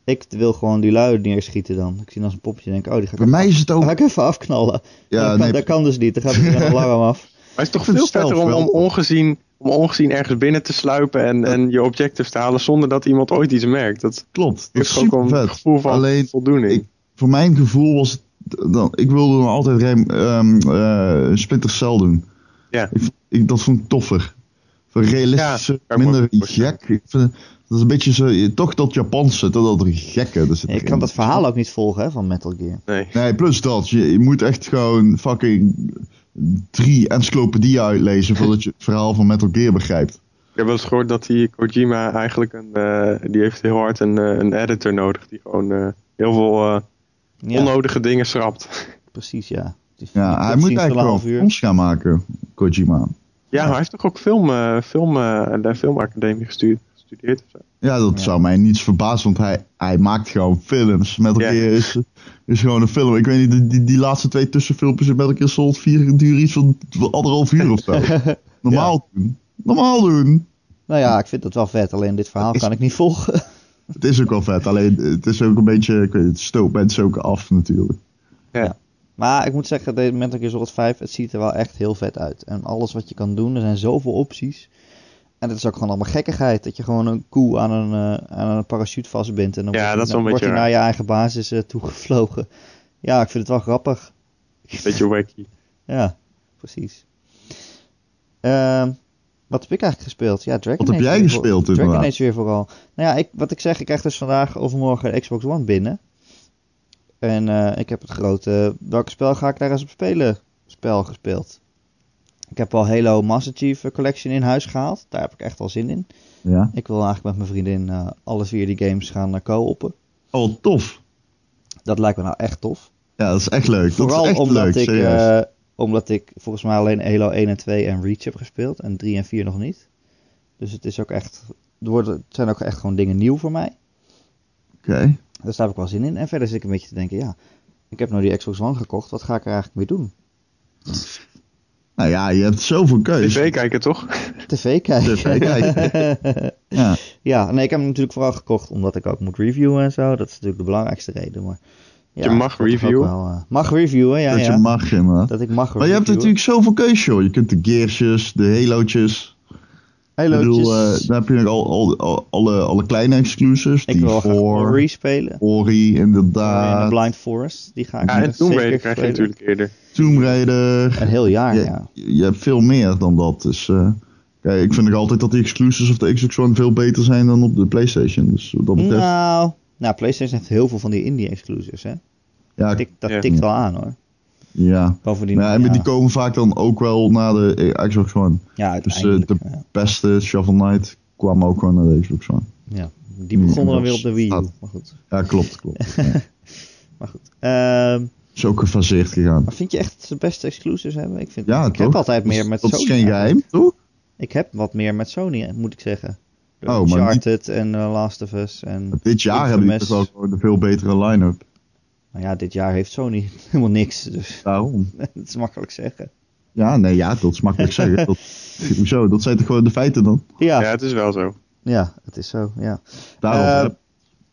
Ik wil gewoon die lui neerschieten dan. Ik zie dan als een popje en denk, oh, die ga ik, Bij mij is het ga ook... ik even afknallen. Ja, dat, kan, nee, dat kan dus niet. Dan gaat er een alarm af. *laughs* Maar het is toch veel vetter om, wel- om, ongezien, om ongezien ergens binnen te sluipen en, en je objectives te halen zonder dat iemand ooit iets merkt. Dat klopt. Dat is ook wel super een vet. gevoel van Alleen, voldoening. ik- voor mijn gevoel was het... Dan, ik wilde dan altijd rem, ehm eh, Splinter Cell doen. Ja. Ik, ik, dat vond ik toffer. Voor realistische, minder gek. Ik vind, dat is een beetje zo... Toch dat Japanse, dat dat gekke. zit Ik kan dat verhaal ook niet volgen hè, van Metal Gear. nee. Nee, plus dat. Je, je moet echt gewoon fucking drie encyclopedieën uitlezen voordat je het verhaal van Metal Gear begrijpt. Ik heb wel eens gehoord dat die Kojima eigenlijk een, eh, die heeft heel hard een, eh, een editor nodig die gewoon eh, heel veel eh, Ja, onnodige dingen schrapt. precies, ja. Die- Ja, die hij moet eigenlijk een wel half uur. films gaan maken, Kojima. Ja, maar hij heeft toch ook film, eh, film, eh, de filmacademie gestu- gestudeerd of zo. Ja, dat Ja. zou mij niets verbazen, want hij, hij maakt gewoon films. Metal Ja. Gear is, is gewoon een film. Ik weet niet, die, die, die laatste twee tussenfilmpjes in Metal Gear Solid 4 duren iets van anderhalf uur of zo. *laughs* Normaal doen. Normaal doen. Nou ja, ik vind dat wel vet. Alleen dit verhaal kan ik niet volgen. Het is ook wel vet, alleen het is ook een beetje, ik weet het stoot mensen ook af natuurlijk. Maar ik moet zeggen, deze Metal Gear Solid 5, het ziet er wel echt heel vet uit. En alles wat je kan doen, er zijn zoveel opties. En het is ook gewoon allemaal gekkigheid. Dat je gewoon een koe aan een, eh, aan een parachute vastbindt. En dan Ja, wordt, dat is wel dan naar je eigen basis eh, toegevlogen. *laughs* Ja, ik vind het wel grappig. Beetje wacky. *laughs* Ja, precies. Ehm, wat heb ik eigenlijk gespeeld? Ja, Dragon Wat heb jij gespeeld, Dragon inderdaad? Age weer vooral. Nou ja, ik, wat ik zeg, ik krijg dus vandaag of morgen de Xbox One binnen. En eh, ik heb het grote, welke spel ga ik daar eens op spelen? Spel gespeeld. Ik heb al Halo Master Chief Collection in huis gehaald. Daar heb ik echt wel zin in. Ja. Ik wil eigenlijk met mijn vriendin eh alle vier die games gaan uh, co-oppen. Oh, tof. Dat lijkt me nou echt tof. Ja, dat is echt leuk. Vooral dat is echt omdat, leuk, ik, eh, omdat ik volgens mij alleen Halo 1 en 2 en Reach heb gespeeld. En 3 en 4 nog niet. Dus het is ook echt. Er worden, het zijn ook echt gewoon dingen nieuw voor mij. Oké. Daar heb ik wel zin in. En verder zit ik een beetje te denken, ja. Ik heb nou die Xbox One gekocht. Wat ga ik er eigenlijk mee doen? Nou ja, je hebt zoveel keus. TV kijken toch? *laughs* TV kijken. TV kijken. *laughs* Ja. ja, nee, ik heb hem natuurlijk vooral gekocht omdat ik ook moet reviewen en zo. Dat is natuurlijk de belangrijkste reden. Maar, ja, Je mag reviewen? wel, eh, mag reviewen, ja. dat ja. je mag, inderdaad. Dat ik mag Maar je hebt reviewen. natuurlijk zoveel keus, joh. Je kunt de Gearsjes, de Halo'tjes. Ik Halo'tjes. bedoel, eh, dan heb je nog al, al, al- alle, alle kleine exclusives. ik die wil voor Ori spelen. Ori, in de inderdaad. Blind Forest. Die ga ik Ja, en Tomb zeker Raider krijg je spelen. natuurlijk eerder. Tomb Raider. Een heel jaar, je, ja. je hebt veel meer dan dat. Dus eh, kijk, ik vind nog altijd dat die exclusives of de Xbox One veel beter zijn dan op de PlayStation. Dus wat dat betreft. Nou, nou, PlayStation heeft heel veel van die indie exclusives, hè. ja, dat Ja. tikt wel aan, hoor. Ja. Ja, ja, maar die komen vaak dan ook wel naar de eh, Xbox One. ja, Dus eh, de ja. beste Shovel Knight kwam ook gewoon naar de Xbox One. Ja, die begonnen dan weer op de Wii U. Maar goed. Ja, klopt, klopt. *laughs* Maar goed. Ehm, Is ook gefaseerd gegaan. maar vind je echt dat de beste exclusives hebben? Ik, vind, Ja, ik heb altijd meer Dat- met Dat Sony. is geen geheim, toch? Ik heb wat meer met Sony, moet ik zeggen. Oh, maar Uncharted en uh, Last of Us. En, Dit jaar hebben die wel gewoon een veel betere line-up. Nou ja, dit jaar heeft Sony *laughs* helemaal niks. Dus Daarom. *laughs* dat is makkelijk zeggen. Ja, nee, ja, dat is makkelijk *laughs* zeggen. Dat, hoezo? Dat zijn toch gewoon de feiten dan? Ja, Ja, ja. het is wel zo. het is zo. Ja. Daarom.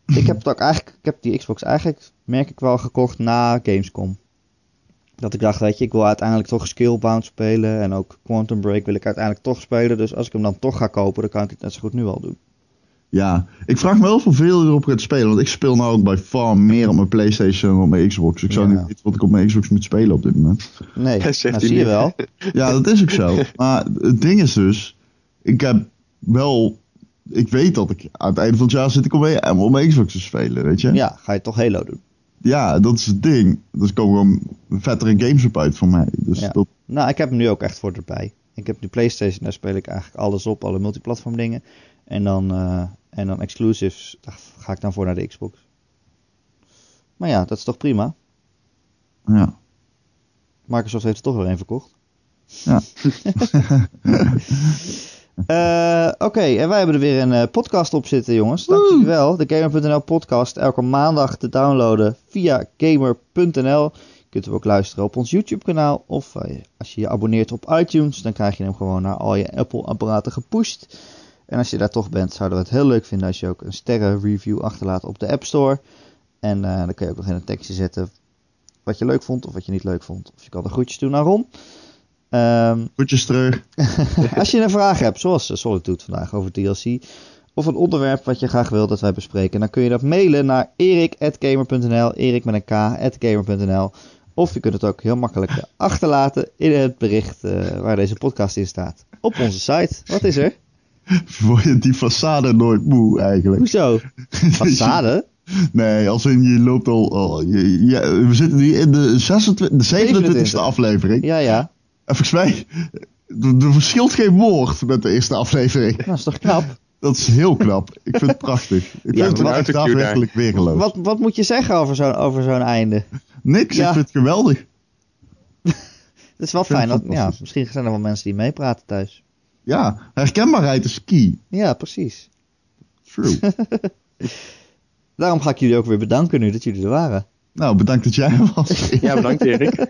Eh, *clears throat* ik heb het ook eigenlijk, ik heb die Xbox eigenlijk, merk ik wel, gekocht na Gamescom. Dat ik dacht, weet je, ik wil uiteindelijk toch Skillbound spelen. En ook Quantum Break wil ik uiteindelijk toch spelen. Dus als ik hem dan toch ga kopen, dan kan ik het net zo goed nu al doen. Ja, ik vraag me wel of veel erop gaat spelen. Want ik speel nou ook bij far meer op mijn Playstation dan op mijn Xbox. Ik zou Ja. niet weten wat ik op mijn Xbox moet spelen op dit moment. Nee, *laughs* Dat zegt nou, hij zie je wel. Ja, dat is ook zo. *laughs* Maar het ding is dus, ik heb wel... Ik weet dat ik aan het einde van het jaar zit ik op mijn, op mijn Xbox te spelen, weet je? Ja, ga je toch Halo doen. Ja, dat is het ding. Dus komen gewoon vettere games op uit voor mij. Dus Ja. dat, Nou, ik heb hem nu ook echt voor erbij. Ik heb die PlayStation, daar speel ik eigenlijk alles op, alle multiplatform dingen. En dan, eh, en dan exclusives, ga ik dan voor naar de Xbox. Maar ja, dat is toch prima. ja. Microsoft heeft er toch weer een verkocht. Ja. *laughs* Eh, Oké, en wij hebben er weer een eh, podcast op zitten, jongens. Dank Woe! jullie wel. De Gamer.nl podcast, elke maandag te downloaden via Gamer.nl. kunt hem ook luisteren op ons YouTube kanaal. Of als je je abonneert op iTunes, dan krijg je hem gewoon naar al je Apple apparaten gepusht. En als je daar toch bent, zouden we het heel leuk vinden als je ook een sterren review achterlaat op de App Store. En eh, dan kun je ook nog in een tekstje zetten wat je leuk vond of wat je niet leuk vond. Of je kan de groetjes doen naar Ron. Ehm, *laughs* Goedjes terug. *laughs* als je een vraag hebt, zoals eh, Solitude vandaag over DLC, of een onderwerp wat je graag wil dat wij bespreken, dan kun je dat mailen naar erik.gamer.nl, erik met een k.gamer.nl. Of je kunt het ook heel makkelijk *laughs* achterlaten in het bericht eh, waar deze podcast in staat. Op onze site. Wat is er? *laughs* Word je die façade nooit moe eigenlijk? Hoezo? *laughs* Façade? Nee, als in je loopt al. al je, je- we zitten nu in de, 26, de 27e 27e. aflevering. Ja, ja. En volgens mij. Er, er verschilt geen woord met de eerste aflevering. Dat is toch knap? *laughs* Dat is heel knap. Ik vind het prachtig. Ik Ja, vind het echt daadwerkelijk weergeloos. Wat, wat moet je zeggen over zo'n over zo'n einde? Niks, Ja. ik vind het geweldig. Het is wel fijn. Dat, ja, misschien zijn er wel mensen die meepraten thuis. Ja, herkenbaarheid is key. Ja, precies. True. *laughs* Daarom ga ik jullie ook weer bedanken nu dat jullie er waren. nou, bedankt dat jij er was. *laughs* Ja, bedankt Erik. *laughs*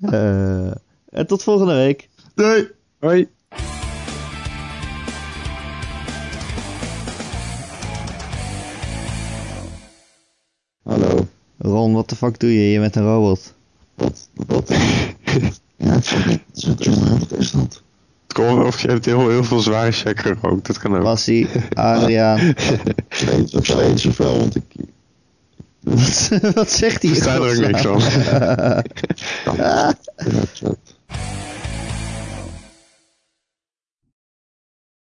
Eh, en tot volgende week. Doei. Hoi. Hallo. Ron, wat de fuck doe je hier met een robot? Wat? Wat? Ja, sorry. Jongen, wat is dat? Of je hebt heel, heel veel zware check gerookt. Dat kan ook. Bassie, Adriaan. Of sleet zoveel, want ik... wat, wat zegt hij? Ik sta er ook niks van. *laughs*